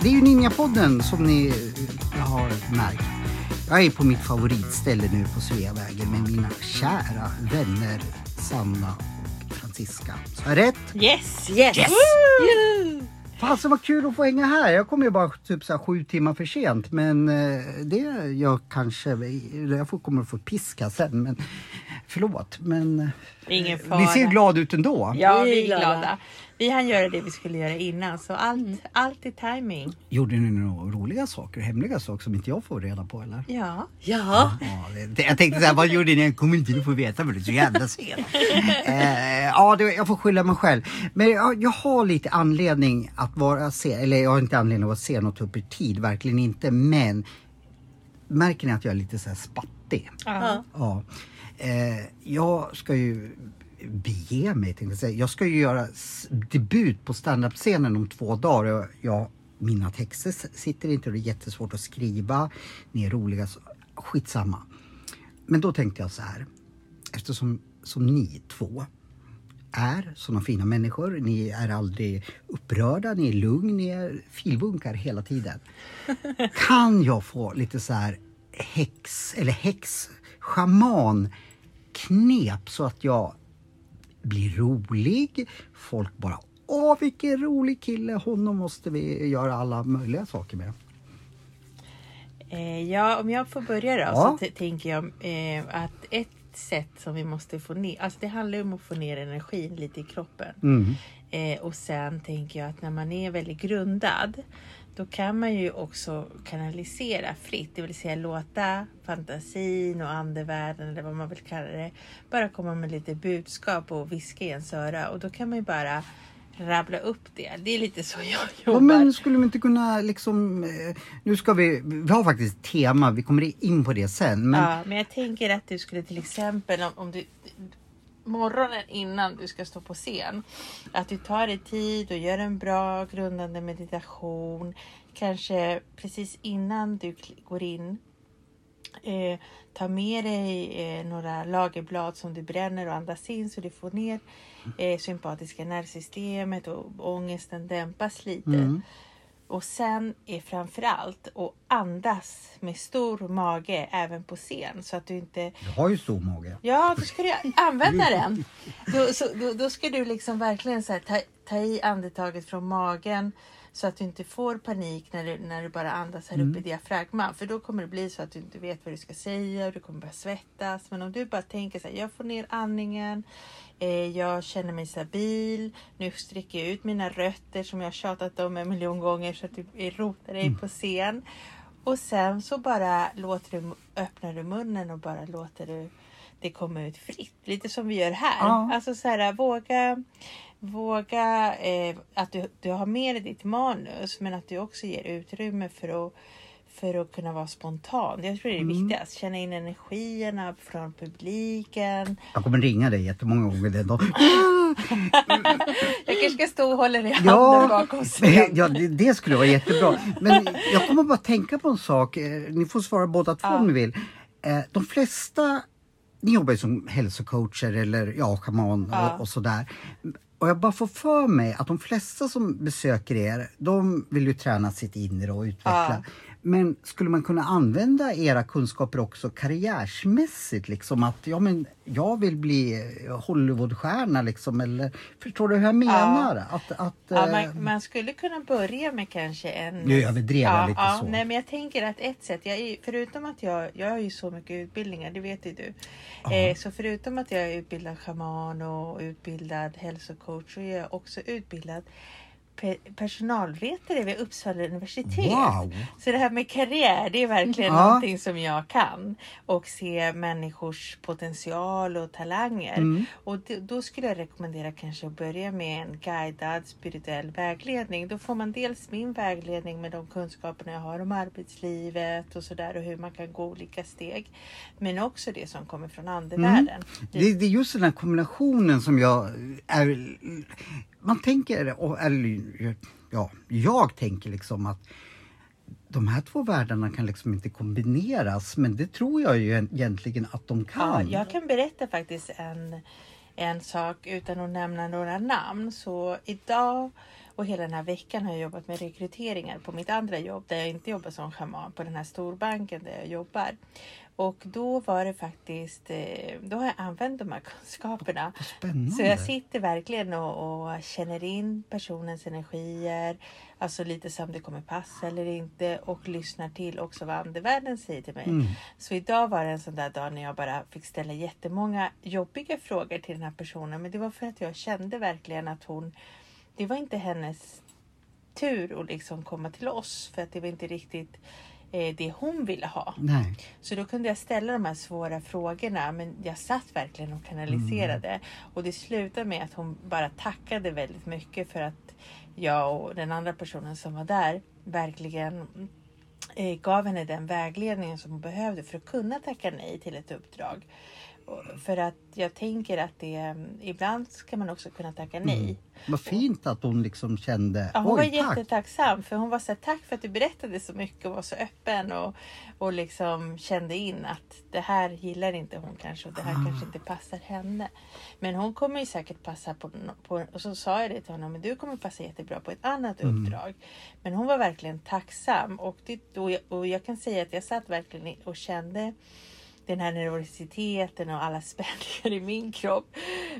Det är ju Ninjapodden som ni eh, har märkt. Jag är på mitt favoritställe nu på Sveavägen med mina kära vänner Sanna Franziska. Så jag rätt? Yes! Yes! Yes! Woo! Fasen vad kul att få hänga här. Jag kommer ju bara typ så här sju timmar för sent men eh, det jag kanske, jag får, kommer att få piska sen men förlåt men eh, Ingen fara. ni ser ju glada ut ändå. Ja, vi är glada. Vi hann göra det vi skulle göra innan så allt, allt är timing. Gjorde ni några roliga saker, hemliga saker som inte jag får reda på eller? Ja. Ja, Ja, det, jag tänkte såhär, vad gjorde ni? Jag kommer inte få veta för det är så jävla sent. Eh, ja, det, jag får skylla mig själv. Men jag, jag har lite anledning att vara sen, eller jag har inte anledning att vara sen och ta upp er tid, verkligen inte. Men märker ni att jag är lite så här spattig? Ja. Ja. Eh, jag ska ju bege mig tänkte jag säga. Jag ska ju göra debut på standup-scenen om två dagar. och Jag, mina texter sitter inte och det är jättesvårt att skriva. Ni är roliga. Så, skitsamma. Men då tänkte jag så här. Eftersom som ni två är sådana fina människor. Ni är aldrig upprörda, ni är lugn, ni är filbunkar hela tiden. Kan jag få lite så här häx, eller häx, shaman knep så att jag blir rolig. Folk bara Åh vilken rolig kille, honom måste vi göra alla möjliga saker med. Eh, ja, om jag får börja då Ja. så tänker jag eh, att ett sätt som vi måste få ner, alltså det handlar ju om att få ner energin lite i kroppen. Mm. Eh, och sen tänker jag att när man är väldigt grundad då kan man ju också kanalisera fritt, det vill säga låta fantasin och andevärlden eller vad man vill kalla det bara komma med lite budskap och viska i ens öra och då kan man ju bara rabbla upp det. Det är lite så jag Ja, jobbar. men skulle vi inte kunna liksom, eh, nu ska vi, vi har faktiskt ett tema, vi kommer in på det sen. Men Ja, men jag tänker att du skulle till exempel om, om du morgonen innan du ska stå på scen. Att du tar dig tid och gör en bra grundande meditation. Kanske precis innan du går in. Eh, ta med dig eh, några lagerblad som du bränner och andas in så du får ner eh, sympatiska nervsystemet och ångesten dämpas lite. Mm. Och sen är framförallt att andas med stor mage även på scen så att du inte jag har ju stor mage. Ja, då ska du använda den. Då, så, då, då ska du liksom verkligen så här, ta, ta i andetaget från magen så att du inte får panik när du, när du bara andas här uppe i diafragman. För då kommer det bli så att du inte vet vad du ska säga och du kommer börja svettas. Men om du bara tänker så här, jag får ner andningen, eh, jag känner mig stabil, nu sträcker jag ut mina rötter som jag tjatat om en miljon gånger så att du rotar dig på scen. Och sen så bara låter du, öppnar du munnen och bara låter du det komma ut fritt. Lite som vi gör här. Ja. Alltså så här, våga, våga eh, att du, du har med dig ditt manus men att du också ger utrymme för att för att kunna vara spontan. Jag tror det är Mm. viktigast. Känna in energierna från publiken. Jag kommer ringa dig jättemånga gånger den dagen. Jag kanske ska stå och hålla dig i handen Ja, bakom scenen. ja det, det skulle vara jättebra. Men jag kommer bara tänka på en sak. Eh, Ni får svara båda två om ni vill. Eh, De flesta, ni jobbar ju som hälsocoacher eller ja, schaman Ja. och, och sådär. Och jag bara får för mig att de flesta som besöker er, de vill ju träna sitt inre och utveckla. Men skulle man kunna använda era kunskaper också karriärsmässigt? Liksom att ja, men jag vill bli eh, Hollywoodstjärna liksom. Eller, förstår du hur jag menar? Att, att, Ja, eh, man, man skulle kunna börja med kanske en... Nu överdrev jag ja, lite ja, så. Nej, men jag tänker att ett sätt, jag är, förutom att jag, jag har ju så mycket utbildningar, det vet ju du. Eh, så förutom att jag är utbildad schaman och utbildad hälsocoach så är jag också utbildad pe- personalvetare vid Uppsala universitet. Wow. Så det här med karriär, det är verkligen Ja. någonting som jag kan. Och se människors potential och talanger. Mm. Och då skulle jag rekommendera kanske att börja med en guidad spirituell vägledning. Då får man dels min vägledning med de kunskaperna jag har om arbetslivet och sådär och hur man kan gå olika steg. Men också det som kommer från andevärlden. Det, det är just den här kombinationen som jag är man tänker, eller ja, jag tänker liksom att de här två världarna kan liksom inte kombineras men det tror jag ju egentligen att de Ja, kan. jag kan berätta faktiskt en, en sak utan att nämna några namn. Så idag och hela den här veckan har jag jobbat med rekryteringar på mitt andra jobb där jag inte jobbar som shaman på den här storbanken där jag jobbar. Och då var det faktiskt, eh, då har jag använt de här kunskaperna. Spännande. Så jag sitter verkligen och, och känner in personens energier, alltså lite som det kommer passa eller inte och lyssnar till också vad andevärlden säger till mig. Mm. Så idag var det en sån där dag när jag bara fick ställa jättemånga jobbiga frågor till den här personen. Men det var för att jag kände verkligen att hon, det var inte hennes tur att liksom komma till oss för att det var inte riktigt eh, det hon ville ha. Nej. Så då kunde jag ställa de här svåra frågorna men jag satt verkligen och kanaliserade. Och det slutade med att hon bara tackade väldigt mycket för att jag och den andra personen som var där verkligen eh, gav henne den vägledningen som hon behövde för att kunna tacka nej till ett uppdrag. För att jag tänker att det ibland ska man också kunna tacka nej. Vad fint att hon liksom kände, Ja, hon var tack. jättetacksam för hon var så här, tack för att du berättade så mycket och var så öppen och, och liksom kände in att det här gillar inte hon kanske och det här Ah. kanske inte passar henne. Men hon kommer ju säkert passa på, på och så sa jag det till honom, men du kommer passa jättebra på ett annat Mm. uppdrag. Men hon var verkligen tacksam och, det, och, jag, och jag kan säga att jag satt verkligen och kände den här nervositeten och alla spänningar i min kropp.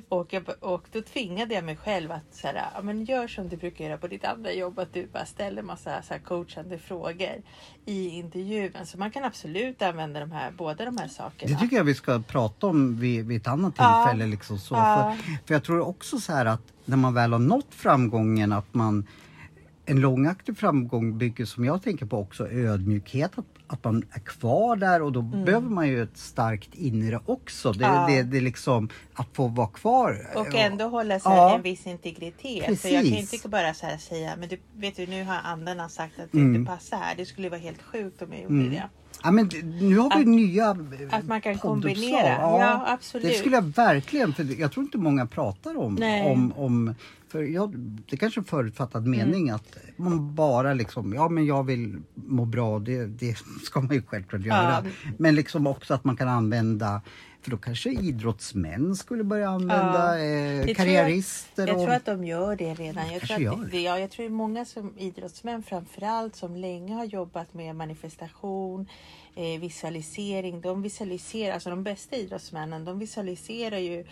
Och, jag, och då tvingade jag mig själv att så här, ja, men gör som du brukar göra på ditt andra jobb. Att du bara ställer massa så här, coachande frågor i intervjun. Så man kan absolut använda de här, båda de här sakerna. Det tycker jag vi ska prata om vid, vid ett annat Ja. tillfälle. Liksom så. Ja. För, för jag tror också så här att när man väl har nått framgången att man en långaktig framgång bygger som jag tänker på också ödmjukhet. Att, att man är kvar där och då behöver man ju ett starkt inre också. Det, Mm. Ja. det, det liksom att få vara kvar. Och ändå hålla så här, Ja. en viss integritet. För jag kan Precis. inte bara så säga, men du, vet du nu har andarna sagt att det Mm. inte passar här. Det skulle vara helt sjukt om jag gjorde Mm. det. Ja, men nu har vi Att- nya att man kan podduppslag. kombinera. Ja, absolut. Det skulle jag verkligen, för jag tror inte många pratar om, Nej. Mm. om, om för jag, det kanske är en förutfattad mening att man bara liksom, ja men jag vill må bra, det, det ska man ju självklart göra. Men liksom också att man kan använda, för då kanske idrottsmän skulle börja använda, Ja. eh, tror jag- karriärister Jag och... tror att de gör det redan. Jag tror, att det. ja, jag tror många som idrottsmän framförallt som länge har jobbat med manifestation, eh, visualisering. De visualiserar, alltså de bästa idrottsmännen, de visualiserar ju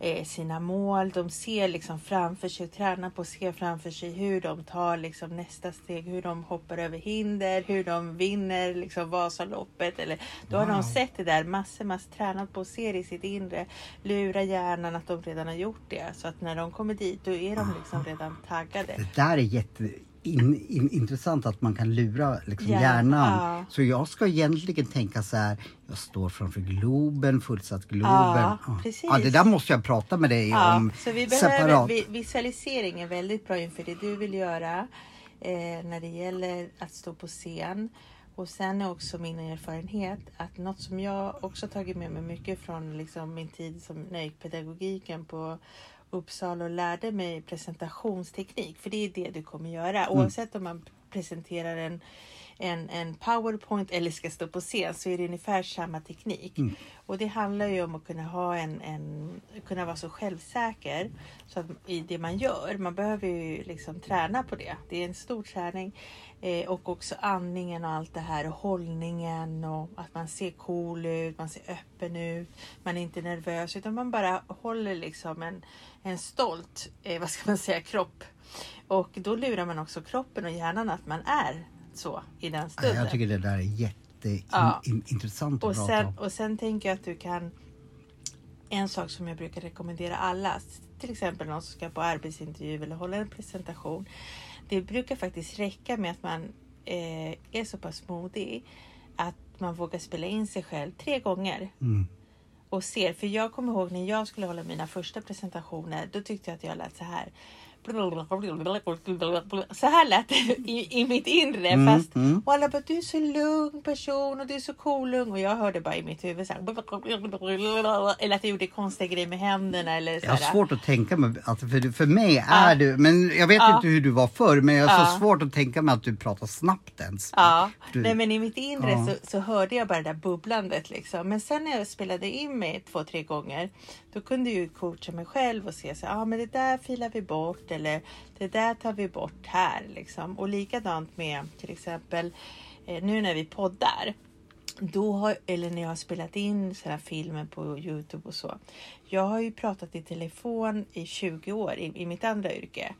eh, sina mål. De ser liksom framför sig, tränar på att se framför sig hur de tar liksom nästa steg, hur de hoppar över hinder, hur de vinner liksom Vasaloppet. Eller, då har Wow. de sett det där, massor, massor tränat på att se det i sitt inre. Lura hjärnan att de redan har gjort det. Så att när de kommer dit, då är de liksom redan taggade. Det där är jätteintressant att man kan lura liksom Ja, hjärnan. ja. Så jag ska egentligen tänka så här, jag står framför Globen, fullsatt Globen. Ja, Ja. precis. Ja, det där måste jag prata med dig om så vi behöver, separat. vi, visualisering är väldigt bra inför det du vill göra eh, när det gäller att stå på scen. Och sen är också min erfarenhet att något som jag också tagit med mig mycket från liksom min tid som när jag gick pedagogiken på Uppsala och lärde mig presentationsteknik. För det är det du kommer göra Mm. oavsett om man presenterar en en, en powerpoint eller ska stå på scen så är det ungefär samma teknik. Mm. Och det handlar ju om att kunna ha en, en kunna vara så självsäker så att i det man gör. Man behöver ju liksom träna på det. Det är en stor träning. Eh, och också andningen och allt det här och hållningen och att man ser cool ut, man ser öppen ut, man är inte nervös utan man bara håller liksom en, en stolt, eh, vad ska man säga, kropp. Och då lurar man också kroppen och hjärnan att man är så i den Ja, stunden. Jag tycker det där är Ja. jätteintressant Och att prata sen, om. och sen tänker jag att du kan en sak som jag brukar rekommendera alla, till exempel någon som ska på arbetsintervju eller hålla en presentation. Det brukar faktiskt räcka med att man eh, är så pass modig att man vågar spela in sig själv tre gånger Mm. och ser. För jag kommer ihåg när jag skulle hålla mina första presentationer, då tyckte jag att jag lät så här. Så här lät det i, i mitt inre. Mm, fast, mm. Och alla bara, du är så lugn person och du är så cool. Och jag hörde bara i mitt huvud så här, Eller att jag gjorde konstiga grejer med händerna. Eller så Jag har här. svårt att tänka mig, att för, för mig är du, men jag vet Ja. inte hur du var förr, men jag har så Ja. svårt att tänka mig att du pratar snabbt ens. Ja, Du- nej men i mitt inre Ja. så, så hörde jag bara det där bubblandet liksom. Men sen när jag spelade in mig två, tre gånger, då kunde jag ju coacha mig själv och se så ja ah, men det där filar vi bort eller det där tar vi bort här liksom. Och likadant med till exempel eh, nu när vi poddar. Då har, eller när jag har spelat in sådana filmer på Youtube och så. Jag har ju pratat i telefon i 20 år i, i mitt andra yrke.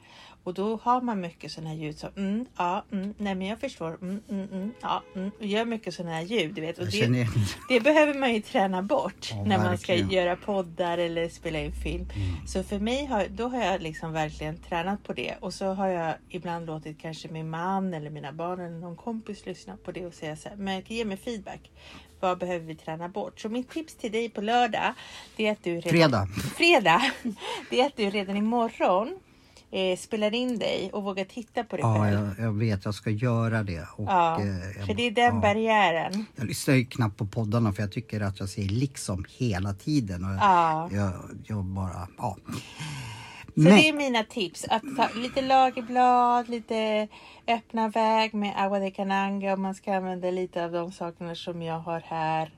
Och då har man mycket sådana här ljud som mm, ja, mm, nej men jag förstår, mm, mm, mm, ja, mm, och gör mycket sådana här ljud. Du vet. Och det, det behöver man ju träna bort Ja, när man ska verkligen. göra poddar eller spela in film. Mm. Så för mig har, då har jag liksom verkligen tränat på det och så har jag ibland låtit kanske min man eller mina barn eller någon kompis lyssna på det och säga så här, men ge mig feedback. Vad behöver vi träna bort? Så mitt tips till dig på lördag, det är att du redan, Fredag. fredag, det är att du redan imorgon eh, spelar in dig och vågar titta på dig Ja, själv. jag, jag vet, jag ska göra det. Och, Ja, eh, jag, för det är den ja. barriären. Jag lyssnar ju knappt på poddarna för jag tycker att jag säger liksom hela tiden. Och Ja. jag, jag bara, ja. Så det är mina tips. Att ta lite lagerblad, lite öppna väg med agua de cananga om man ska använda lite av de sakerna som jag har här.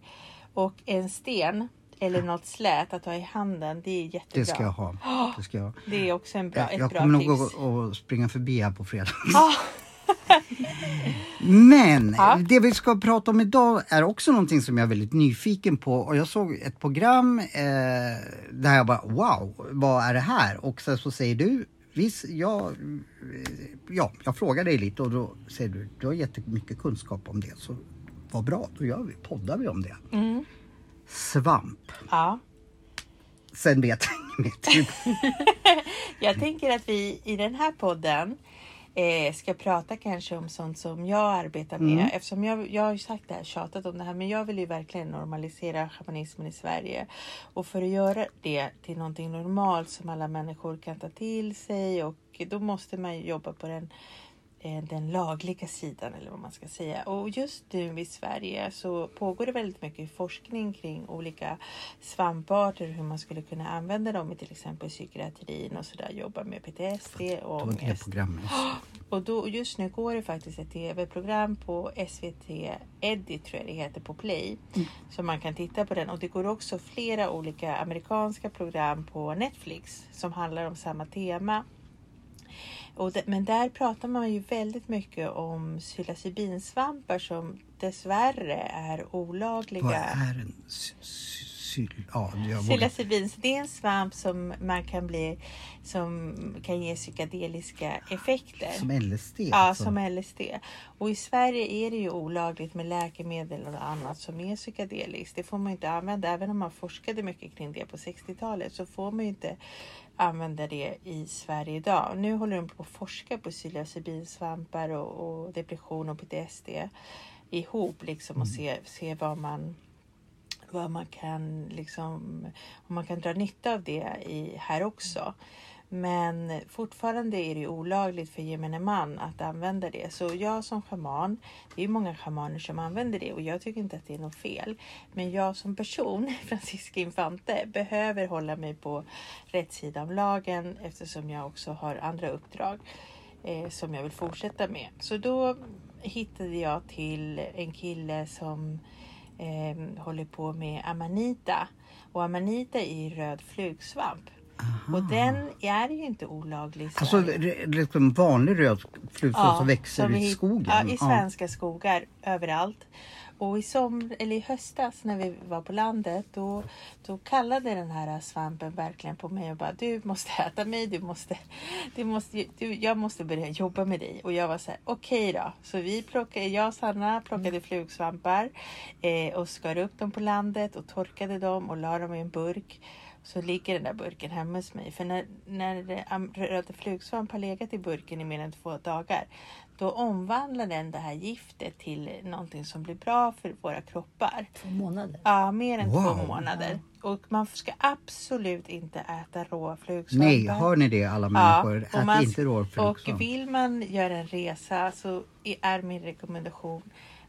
Och en sten eller något slät att ha i handen. Det är jättebra. det ska jag ha. Det ska jag. Det är också en bra, Jag, ett jag bra kommer tips. nog att, att springa förbi här på fredag. Ah, Men Ja. det vi ska prata om idag är också någonting som jag är väldigt nyfiken på. Och jag såg ett program eh, där jag bara wow, vad är det här? Och sen så säger du, visst, jag, eh, ja, jag frågar dig lite och då säger du, du har jättemycket kunskap om det. Så vad bra, då gör vi, poddar vi om det. mm, Svamp. ja. Sen vet jag inget mer. Typ. Jag tänker att vi i den här podden eh, ska prata kanske om sånt som jag arbetar med. Mm. Eftersom jag, jag har ju sagt det här, tjatat om det här, men jag vill ju verkligen normalisera shamanismen i Sverige. Och för att göra det till någonting normalt som alla människor kan ta till sig och då måste man ju jobba på den den lagliga sidan eller vad man ska säga. Och just nu i Sverige så pågår det väldigt mycket forskning kring olika svamparter och hur man skulle kunna använda dem i till exempel psykiatrin och sådär. Jobba med PTSD och ångest. Och då, just nu går det faktiskt ett tv-program på SVT Eddie tror jag det heter på Play. Så man kan titta på den och det går också flera olika amerikanska program på Netflix som handlar om samma tema. Och det, men där pratar man ju väldigt mycket om psilocybinsvampar som dessvärre är olagliga. Vad är en. Ja. Psilocybin, det är en svamp som man kan bli som kan ge psykedeliska effekter. Som LSD? Ja, alltså. som LSD. Och i Sverige är det ju olagligt med läkemedel och annat som är psykedeliskt. Det får man inte använda. Även om man forskade mycket kring det på 60-talet så får man ju inte använda det i Sverige idag. Nu håller de på att forska på psilocybinsvampar och, och depression och PTSD ihop liksom och se, se vad man vad man kan liksom, om man kan dra nytta av det i, här också. Men fortfarande är det olagligt för gemene man att använda det. Så jag som schaman, det är många schamaner som använder det och jag tycker inte att det är något fel. Men jag som person, Francisca Infante, behöver hålla mig på rätt sida av lagen eftersom jag också har andra uppdrag eh, som jag vill fortsätta med. Så då hittade jag till en kille som eh, håller på med amanita. Och amanita är röd flugsvamp. Och den är ju inte olaglig i Alltså Sverige. re- liksom vanlig röd flugsvamp som växer som i i- skogen? Ja, i svenska skogar överallt. Och i, som, eller i höstas när vi var på landet då, då kallade den här svampen verkligen på mig och bara du måste äta mig, du måste, du måste, du, jag måste börja jobba med dig. Och jag var så här, okej då. Så vi plockade, jag och Sanna plockade flugsvampar eh, och skar upp dem på landet och torkade dem och la dem i en burk. Så ligger den där burken hemma hos mig. För när, när röda flugsvamp har legat i burken i mer än två dagar då omvandlar den det här giftet till någonting som blir bra för våra kroppar. Två månader. Ja, mer än två Wow. månader. Och man ska absolut inte äta rå flugsvampar. Nej, hör ni det alla Ja, människor? och Ät man- inte rå Och flugsvamp. vill man göra en resa så är min rekommendation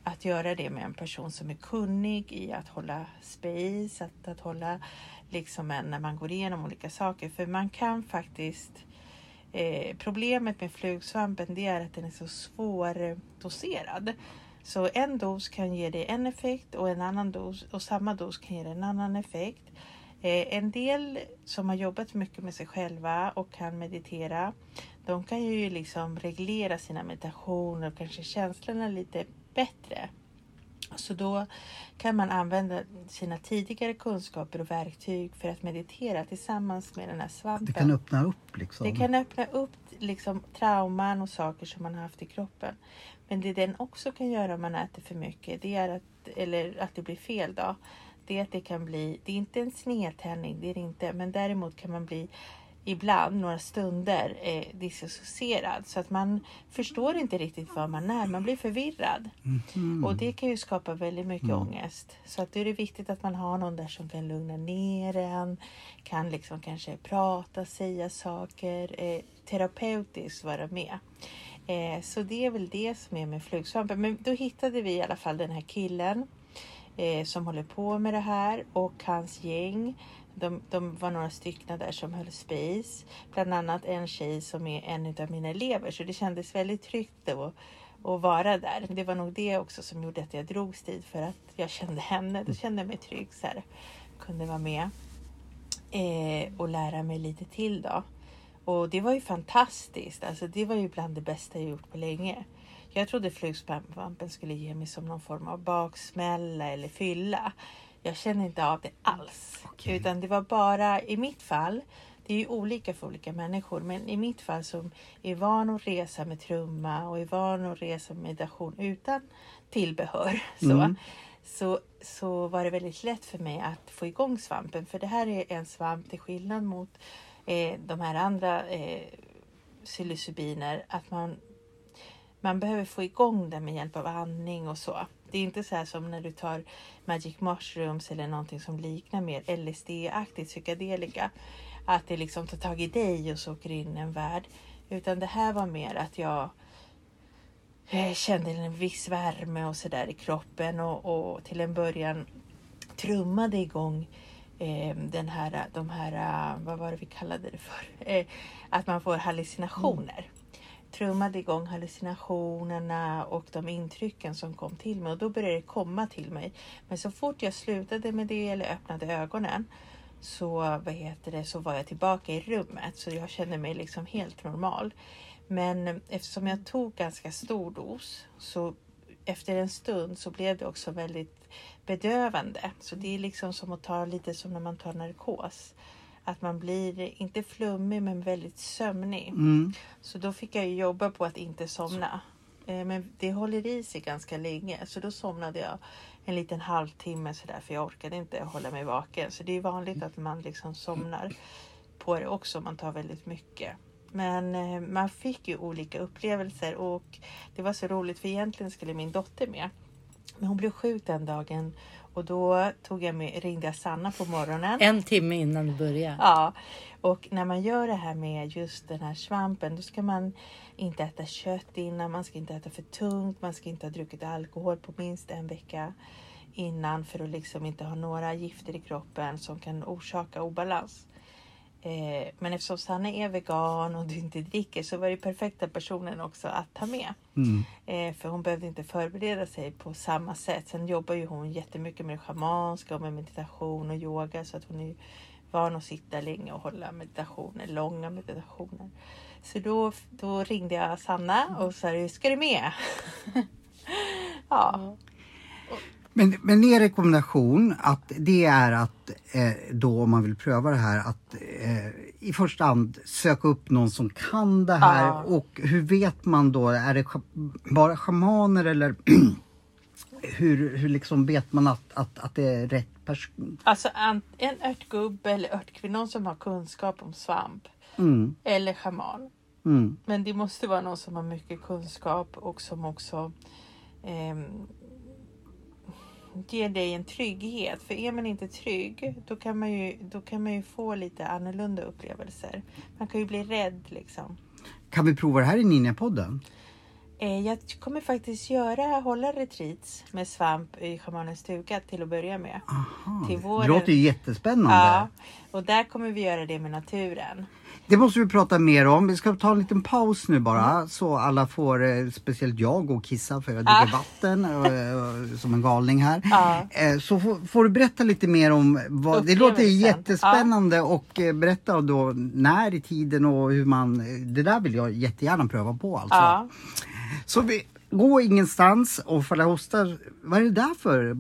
att göra det med en person som är kunnig i att hålla space, att, att hålla liksom en, när man går igenom olika saker. För man kan faktiskt Eh, problemet med flugsvampen det är att den är så svårdoserad. Så en dos kan ge dig en effekt och en annan dos och samma dos kan ge dig en annan effekt. Eh, en del som har jobbat mycket med sig själva och kan meditera, de kan ju liksom reglera sina meditationer och kanske känslorna lite bättre. Så då kan man använda sina tidigare kunskaper och verktyg för att meditera tillsammans med den här svampen. Det kan öppna upp liksom. Det kan öppna upp liksom, trauman och saker som man har haft i kroppen. Men det den också kan göra om man äter för mycket, det är att, eller att det blir fel då, det är att det kan bli, det är inte en snedtändning, det är det inte, men däremot kan man bli ibland några stunder eh, dissocierad så att man förstår inte riktigt var man är, man blir förvirrad. Mhm. Och det kan ju skapa väldigt mycket ångest. Så att då är det viktigt att man har någon där som kan lugna ner en, kan liksom kanske prata, säga saker, eh, terapeutiskt vara med. Eh, så det är väl det som är med flugsvampen. Men då hittade vi i alla fall den här killen eh, som håller på med det här och hans gäng. De, de var några stycken där som höll space. Bland annat en tjej som är en av mina elever. Så det kändes väldigt tryggt då att vara där. Det var nog det också som gjorde att jag drogs dit för att jag kände henne. Då kände jag mig trygg så här. Kunde vara med eh, och lära mig lite till då. Och det var ju fantastiskt. Alltså det var ju bland det bästa jag gjort på länge. Jag trodde flugsvampen skulle ge mig som någon form av baksmälla eller fylla. Jag känner inte av det alls. Okej. Utan det var bara i mitt fall. Det är ju olika för olika människor. Men i mitt fall som är van att resa med trumma och är van att resa med meditation utan tillbehör. Så, Mm. så, så var det väldigt lätt för mig att få igång svampen. För det här är en svamp till skillnad mot eh, de här andra eh, psilocybiner. Att man, man behöver få igång den med hjälp av andning och så. Det är inte så här som när du tar magic mushrooms eller någonting som liknar mer LSD-aktigt psykedelika. Att det liksom tar tag i dig och så åker in en värld. Utan det här var mer att jag eh, kände en viss värme och sådär i kroppen och, och till en början trummade igång eh, den här, de här, vad var det vi kallade det för? Eh, att man får hallucinationer. Trummade igång hallucinationerna och de intrycken som kom till mig och då började det komma till mig. Men så fort jag slutade med det eller öppnade ögonen så, vad heter det, så var jag tillbaka i rummet så jag kände mig liksom helt normal. Men eftersom jag tog ganska stor dos så efter en stund så blev det också väldigt bedövande. Så det är liksom som att ta lite som när man tar narkos. Att man blir, inte flummig men väldigt sömnig. Mm. Så då fick jag jobba på att inte somna. Eh, Men det håller i sig ganska länge. Så då somnade jag en liten halvtimme sådär för jag orkade inte hålla mig vaken. Så det är vanligt att man liksom somnar på det också om man tar väldigt mycket. Men eh, man fick ju olika upplevelser och det var så roligt för egentligen skulle min dotter med. Men hon blev sjuk den dagen och då tog jag med, ringde jag Sanna på morgonen. En timme innan du börjar. Ja, och när man gör det här med just den här svampen då ska man inte äta kött innan, man ska inte äta för tungt, man ska inte ha druckit alkohol på minst en vecka innan för att liksom inte ha några gifter i kroppen som kan orsaka obalans. Eh, men eftersom Sanna är vegan och du inte dricker så var det perfekta personen också att ta med. Mm. Eh, för hon behövde inte förbereda sig på samma sätt. Sen jobbar ju hon jättemycket med det schamanska och med meditation och yoga så att hon är van att sitta länge och hålla meditationer, långa meditationer. Så då, då ringde jag Sanna och sa, ska du med? ja, Men, men er rekommendation att det är att eh, då om man vill pröva det här att eh, i första hand söka upp någon som kan det här Ja. och hur vet man då, är det bara schamaner eller hur, hur liksom vet man att, att, att det är rätt pers- Alltså an- en örtgubbe eller örtkvinna någon som har kunskap om svamp. mm, Eller schaman. mm. Men det måste vara någon som har mycket kunskap och som också ehm, ger dig en trygghet. För är man inte trygg då kan man ju, då kan man ju få lite annorlunda upplevelser. Man kan ju bli rädd liksom. Kan vi prova det här i Ninjapodden? Eh, jag kommer faktiskt göra, hålla retreats med svamp i schamanens stuga till att börja med. Aha, Till det våren. låter ju jättespännande. Ja, och där kommer vi göra det med naturen. Det måste vi prata mer om. Vi ska ta en liten paus nu bara Mm. så alla får, eh, speciellt jag, gå och kissa för jag Ah. dricker vatten eh, som en galning här. Ja. Eh, Så får, får du berätta lite mer om vad, det låter jättespännande och eh, berätta då när i tiden och hur man, det där vill jag jättegärna pröva på alltså. Ja. Så vi, gå ingenstans och falla hostar. Vad är det där för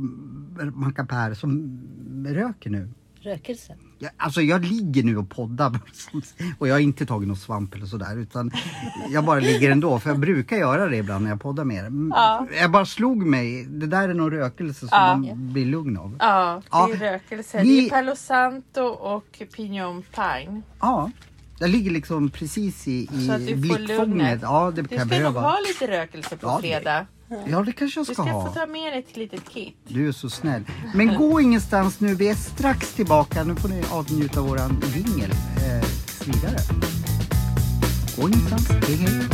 mackapär som röker nu? Rökelse. Ja, alltså jag ligger nu och poddar och jag har inte tagit någon svamp eller sådär utan jag bara ligger ändå för jag brukar göra det ibland när jag poddar med er. Mm, Ja. Jag bara slog mig, det där är någon rökelse som Ja. man blir lugn av. Ja, det Ja. är rökelse. Ni- Det är Palo Santo och Pignon Pine. Ja, jag ligger liksom precis i, i blickfånget. Ja, det Du kan jag ska nog behöva. ha lite rökelse på Ja, det- fredag. Ja, det kanske jag Du ska ska ha. få ta med dig ett litet kit. Du är så snäll. Men gå ingenstans nu, vi är strax tillbaka. Nu får ni avnjuta våran jingel eh, tills vidare. Gå ingenstans, hej hej.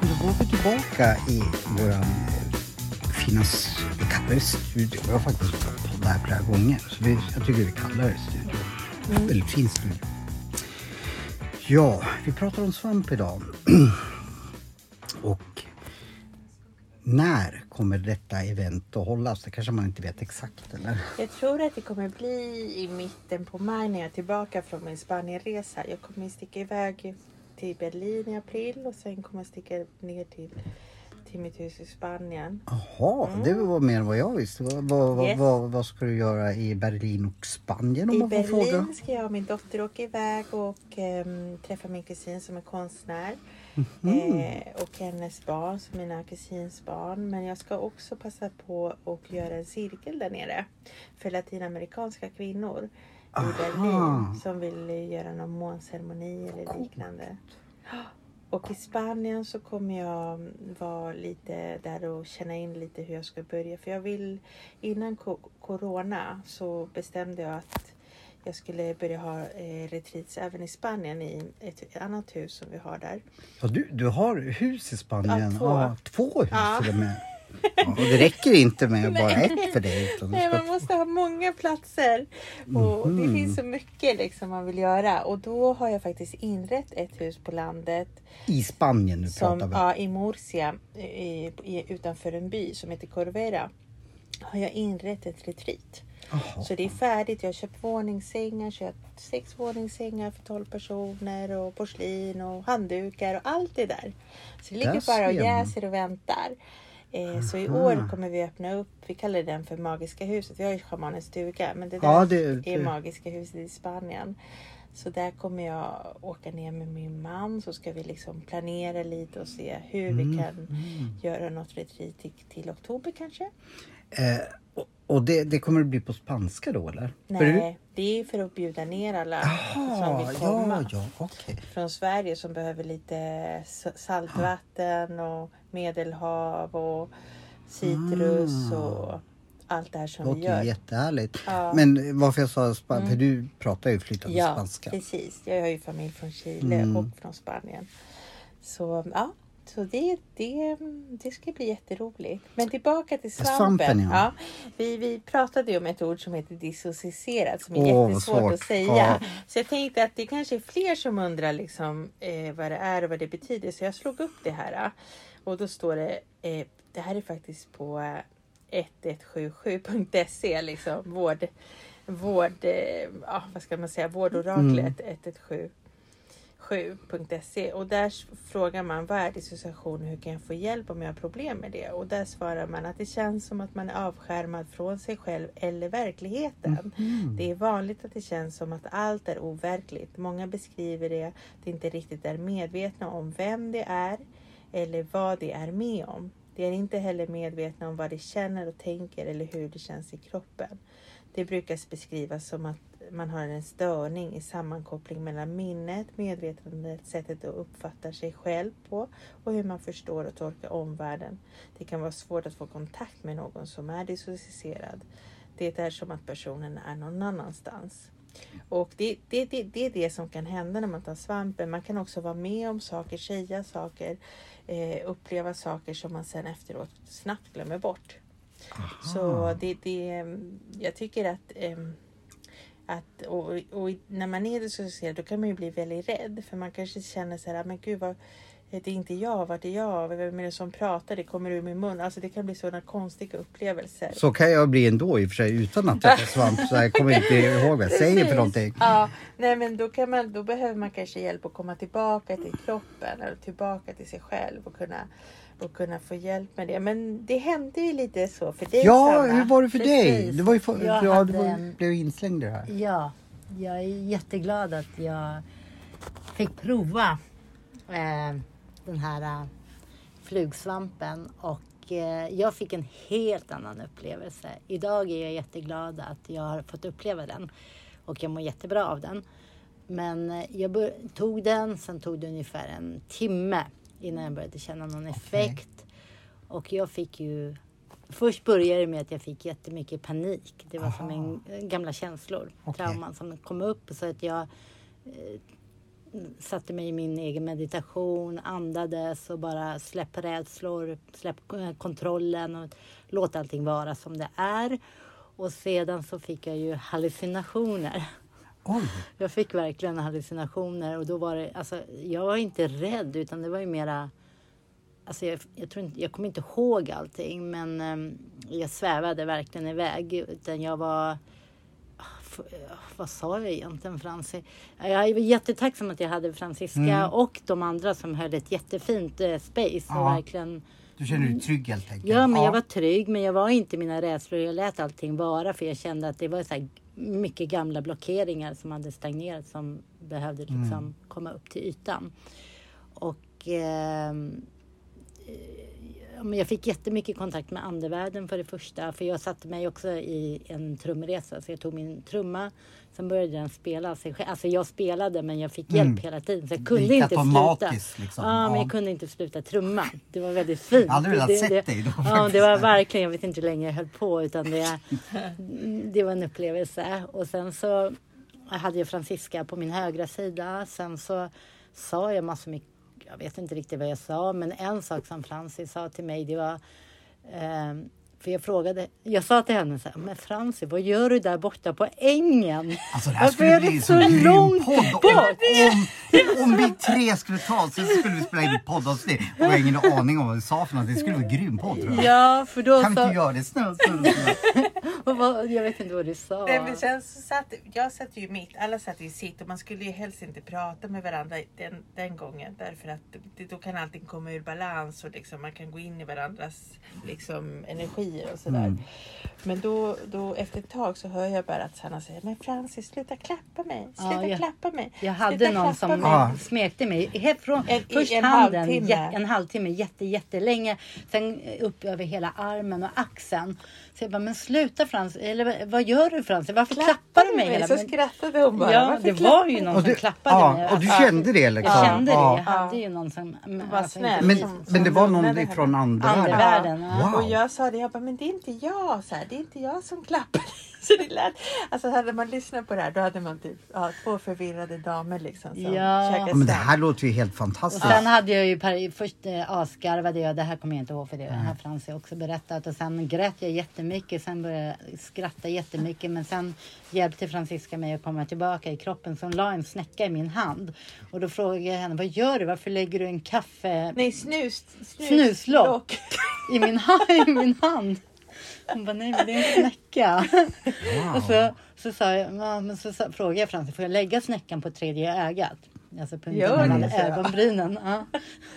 Då går vi tillbaka i våran eh, fina vi kallar det studio. Jag har faktiskt på det här flera gånger. Så vi, jag tycker vi kallar det studio. Väldigt fin studio. Ja, vi pratar om svamp idag. Och när kommer detta event att hållas? Det kanske man inte vet exakt eller? Jag tror att det kommer bli i mitten på maj när jag är tillbaka från min Spanienresa. Jag kommer sticka iväg till Berlin i april och sen kommer jag sticka ner till, till mitt hus i Spanien. Jaha, det var mer än vad jag visste. Vad, vad, Yes. vad, vad ska du göra i Berlin och Spanien om I man får fråga? Berlin ska jag och min dotter åka iväg och ehm, träffa min kusin som är konstnär. Mhm. Eh, och hennes barn som är mina kusins barn. Men jag ska också passa på att göra en cirkel där nere. För latinamerikanska kvinnor i Aha. Berlin. Som vill göra någon månceremoni eller liknande. Och i Spanien så kommer jag vara lite där och känna in lite hur jag ska börja. För jag vill, innan co- Corona så bestämde jag att jag skulle börja ha eh, retreats även i Spanien i ett annat hus som vi har där. Ja, du, du har hus i Spanien? Ja, två. Ja, två hus Ja. till och med. Ja, och det räcker inte med bara ett för dig. Nej, man måste ha många platser. Och Mhm. Det finns så mycket liksom man vill göra. Och då har jag faktiskt inrett ett hus på landet I Spanien nu pratar som, vi. ja, i Murcia i, i, utanför en by som heter Corvera. Har jag inrett ett retreat. Jaha. Så det är färdigt. Jag har köpt våningssängar, köpt sex våningssängar för 12 personer och porslin och handdukar och allt det där. Så det ligger bara och jäser och väntar. Eh, så i Aha. år kommer vi öppna upp, vi kallar den för Magiska huset. Vi har ju schamanens stuga men det där Ja, det- det- är Magiska huset i Spanien. Så där kommer jag åka ner med min man så ska vi liksom planera lite och se hur Mm, vi kan göra något retreat till, till oktober kanske. Eh, och och det, det kommer att bli på spanska då eller? Nej, det är för att bjuda ner alla som Jaha, vill komma ja, ja, okej. från Sverige som behöver lite saltvatten och medelhav och citrus Ah. och allt det här som vi låter ju gör. jättehärligt. Ja. Men varför jag sa spanska, för du pratar ju flytande Ja, spanska. precis. Jag har ju familj från Chile Mm. och från Spanien. Så ja, så det, det, det ska bli jätteroligt. Men tillbaka till svampen. Svampen, ja. vi, vi pratade ju om ett ord som heter dissocierat som är vad jättesvårt svårt. att säga. Ja. Så jag tänkte att det kanske är fler som undrar liksom, eh, vad det är och vad det betyder. Så jag slog upp det här. Och då står det, eh, det här är faktiskt på eh, 1177.se, liksom vård, vård, eh, ja, vad ska man säga, vårdoraklet 117.se och där frågar man vad är dissociation och hur kan jag få hjälp om jag har problem med det? Och där svarar man att det känns som att man är avskärmad från sig själv eller verkligheten. Det är vanligt att det känns som att allt är overkligt. Många beskriver det, att de inte riktigt är medvetna om vem det är eller vad de är med om. De är inte heller medvetna om vad de känner och tänker eller hur det känns i kroppen. Det brukar beskrivas som att man har en störning i sammankoppling mellan minnet, medvetandet, sättet att uppfatta sig själv på och hur man förstår och tolkar omvärlden. Det kan vara svårt att få kontakt med någon som är dissocierad. Det är som att personen är någon annanstans. Och det, det, det, det är det som kan hända när man tar svampen. Man kan också vara med om saker, säga saker, eh, uppleva saker som man sen efteråt snabbt glömmer bort. Så det, det, jag tycker att, um, att och, och när man är dissocierad då kan man ju bli väldigt rädd för man kanske känner så här, men gud vad, det är inte jag, vart är jag, vem är det som pratar, det kommer ur min mun. Alltså det kan bli sådana konstiga upplevelser. Så kan jag bli ändå i och för sig utan att äta svamp. Så jag kommer inte ihåg vad jag säger för någonting. Ja, nej men då, kan man, då behöver man kanske hjälp att komma tillbaka till kroppen eller tillbaka till sig själv och kunna, och kunna få hjälp med det. Men det hände ju lite så för dig Ja, Sanna. hur var det för dig? Precis. Det var ju för, Jag ja, hade du var, en- blev inslängd i det här. Ja, jag är jätteglad att jag fick prova eh, den här eh, flugsvampen och eh, jag fick en helt annan upplevelse. Idag är jag jätteglad att jag har fått uppleva den och jag mår jättebra av den. Men eh, jag tog den, sen tog det ungefär en timme innan jag började känna någon effekt. Och jag fick ju Först började det med att jag fick jättemycket panik. Det var som en, gamla känslor, Okej. trauman som kom upp. Så att jag eh, satte mig i min egen meditation, andades och bara släpp rädslor, släpp eh, kontrollen och låt allting vara som det är. Och sedan så fick jag ju hallucinationer. Oj, Jag fick verkligen hallucinationer och då var det, alltså jag var inte rädd utan det var ju mera Alltså jag, jag, tror inte, jag kommer inte ihåg allting men ehm, jag svävade verkligen iväg. Utan jag var... ah, Vad sa jag egentligen Franci? Jag är jättetacksam att jag hade Francisca Mm. och de andra som höll ett jättefint eh, space. Och Ja. verkligen, du känner dig trygg helt enkelt? ja men jag var trygg men jag var inte mina rädslor. Jag lät allting vara för jag kände att det var så mycket gamla blockeringar som hade stagnerat som behövde liksom Mm. komma upp till ytan. Och Ja, men jag fick jättemycket kontakt med andevärlden för det första. För jag satte mig också i en trumresa. Så jag tog min trumma. Sen började den spela sig själv. Alltså jag spelade men jag fick hjälp Mm. hela tiden. Så jag Det kunde gick inte sluta. liksom. Ja, men Ja. jag kunde inte sluta trumma. Det var väldigt fint. Jag har aldrig velat det, sett det, dig då, Ja, det var verkligen. Jag vet inte hur länge jag höll på. Utan det, det var en upplevelse. Och sen så hade jag Francisca på min högra sida. Sen så sa jag massor med jag vet inte riktigt vad jag sa, men en sak som Francis sa till mig, det var eh, för jag frågade, jag sa till henne så här, men Francis, vad gör du där borta på ängen? Alltså det här Varför skulle är bli en så så grym långt podd. Om, om, om vi tre skulle ta så skulle vi spela in poddavsnitt. Och jag har ingen aning om vad vi sa för något. Det skulle vara en grym podd tror jag. Ja, för då Kan vi inte göra det? Snälla, jag vet inte vad du sa. Nej, men sen så satt, jag satt ju mitt, alla satt ju sitt och man skulle ju helst inte prata med varandra den, den gången därför att det, då kan allting komma ur balans och liksom, man kan gå in i varandras liksom, energier och sådär. Mm. Men då, då efter ett tag så hör jag bara att Sanna säger Men Francis sluta klappa mig, sluta Ja, jag- klappa mig. Jag hade sluta någon som mig." Smekte mig. Helt från, En- först en handen, halvtimme. en halvtimme, jätte, jättelänge. Sen upp över hela armen och axeln. Så jag bara, men sluta Frans, eller vad- gör du Frans? Varför klappar du mig? hela Så skrattade hon bara. Ja, "Varför det var ju du?" någon Och som du, klappade mig. ja, och du kände det liksom? Jag kände det. Ja. Jag hade ju någon som... Var alltså, snäll. Men, Som- men det var någon henne. andevärlden? Andevärlden, ja. Wow. Och jag sa det, jag bara, men det är inte jag. Så här, det är inte jag som klappar. Så det lät, alltså hade man lyssnat på det här då hade man typ ja, två förvirrade damer liksom. Som Ja. Ja, men det här låter ju helt Och fantastiskt. sen hade jag ju per, först eh, asgarvade jag, det här kommer jag inte ihåg för det har Frans också berättat. Och sen grät jag jättemycket, sen började jag skratta jättemycket. Men sen hjälpte Francisca mig att komma tillbaka i kroppen. Så hon la en snäcka i min hand. Och då frågade jag henne, vad gör du? Varför lägger du en kaffe Nej, snus, snus, Snuslock. i min, ha- i min hand? Hon bara, nej men det är en snäcka. Och så, så, sa jag, ja, men så sa, frågade jag Francis, får jag lägga snäckan på tredje ögat? Alltså punkten mellan ögonbrynen. Ja.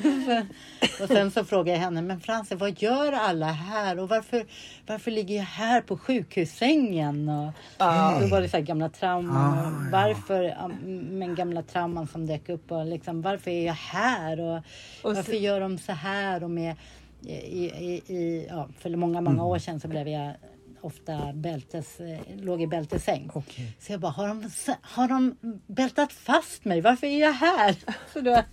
och sen så frågade jag henne, men Frances vad gör alla här? Och varför, varför ligger jag här på sjukhussängen? Och Ja. Då var det så här gamla trauman. Ah, varför, ja, men gamla trauman som dök upp. Och liksom, varför är jag här? Och, Och varför så- gör de så här? Och med, i, i, i, ja, för många, många Mm. år sedan så blev jag ofta bältes, låg i bältesäng. Okej. Så jag bara, har de, har de bältat fast mig? Varför är jag här? Så då,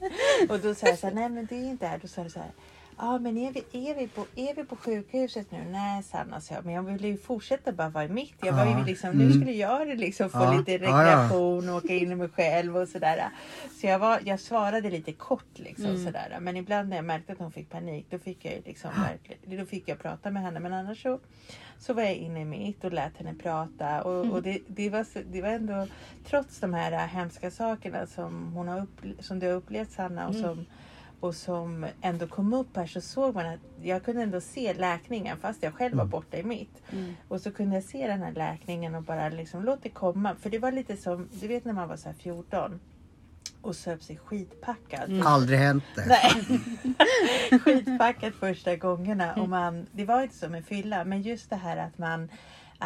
Och då sa jag så här, nej men det är inte här. Då sa du så här, ja men är vi, är, vi på, är vi på sjukhuset nu? Nej Sanna, sa jag, men jag ville ju fortsätta bara vara i mitt. Jag var ju liksom, nu Mm. skulle jag liksom få Ja. lite rekreation och åka in i mig själv och sådär. Så jag, var, jag svarade lite kort liksom Mm. sådär. Men ibland när jag märkte att hon fick panik, då fick jag liksom verkligen, då fick jag prata med henne. Men annars så, så var jag inne i mitt och lät henne prata. Och, och det, det, var, det var ändå, trots de här hemska sakerna som, hon har upple- som du har upplevt Sanna och som och som ändå kom upp här så såg man att jag kunde ändå se läkningen fast jag själv var borta i mitt. Mm. Och så kunde jag se den här läkningen och bara liksom låt det komma. För det var lite som, du vet när man var så här 14 och söp sig skitpackad. Aldrig hänt det. Nej. Skitpackad första gångerna. Och man, det var inte som en fylla. Men just det här att man,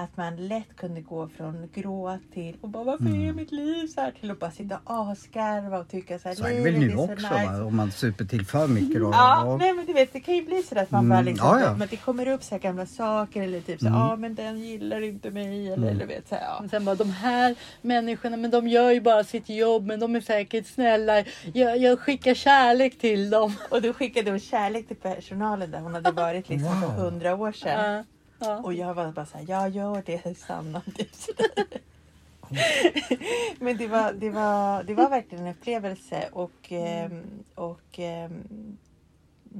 att man lätt kunde gå från gråt till och bara varför är mitt liv så här till att bara sitta och asgarva och tycka så här. Så är det väl nu också nice. va? om man super till för mycket. Då. Ja, nej men du vet det kan ju bli så att man Mm, bara liksom, ja, ja. men det kommer upp så här gamla saker eller typ så Mm. ja men den gillar inte mig eller, eller vet så här, ja. Men sen bara de här människorna, men de gör ju bara sitt jobb, men de är säkert snälla. Jag, jag skickar kärlek till dem. Och då skickade hon kärlek till personalen där hon hade varit liksom för Wow. hundra år sedan. Ja. Och jag var bara så här, jag gör det sådär. Men det var, det, var, det var verkligen en upplevelse och, ehm, och ehm,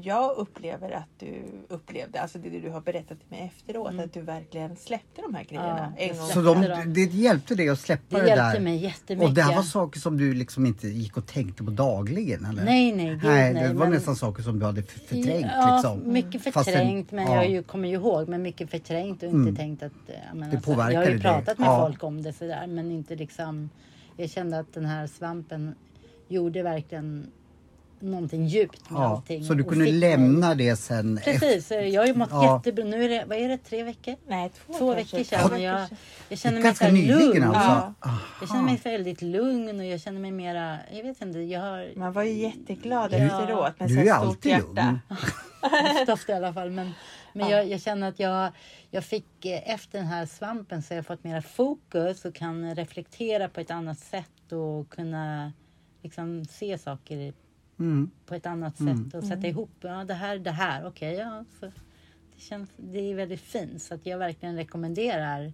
jag upplever att du upplevde, alltså det du har berättat till mig efteråt, att du verkligen släppte de här grejerna Ja. Så de, det hjälpte dig att släppa Det det, hjälpte där? mig jättemycket. Och det här var saker som du liksom inte gick och tänkte på dagligen? Eller? Nej, nej, gud, nej, nej, det var men- nästan saker som du hade för- förträngt. Ja, liksom. mycket Fastän- förträngt men ja. jag ju, kommer ju ihåg. Men mycket förträngt och inte Mm. tänkt att... eh, Jag, menar, Det så- jag har ju pratat med Ja. folk om det sådär men inte liksom... Jag kände att den här svampen gjorde verkligen någonting djupt med Ja, allting. så du kunde mig- lämna det sen? efter- Precis, jag har ju mått Ja. jättebra. Nu är det, vad är det, tre veckor? Nej, två, Två veckor sedan. veckor Jag, sedan. jag känner mig Ganska så lugn. alltså? Ja. Jag känner mig väldigt lugn och jag känner mig mera... Jag vet inte, jag har... Man var ju jätteglad Ja. efteråt med Du är stort alltid hjärta. lugn. oftast i alla fall. Men, men Ja. jag, jag känner att jag, jag fick eh, efter den här svampen så har jag fått mera fokus och kan reflektera på ett annat sätt och kunna liksom se saker Mm. på ett annat Mm. sätt och sätta ihop. Ja, det här, det här, okej, ja. Så det, känns, det är väldigt fint så att jag verkligen rekommenderar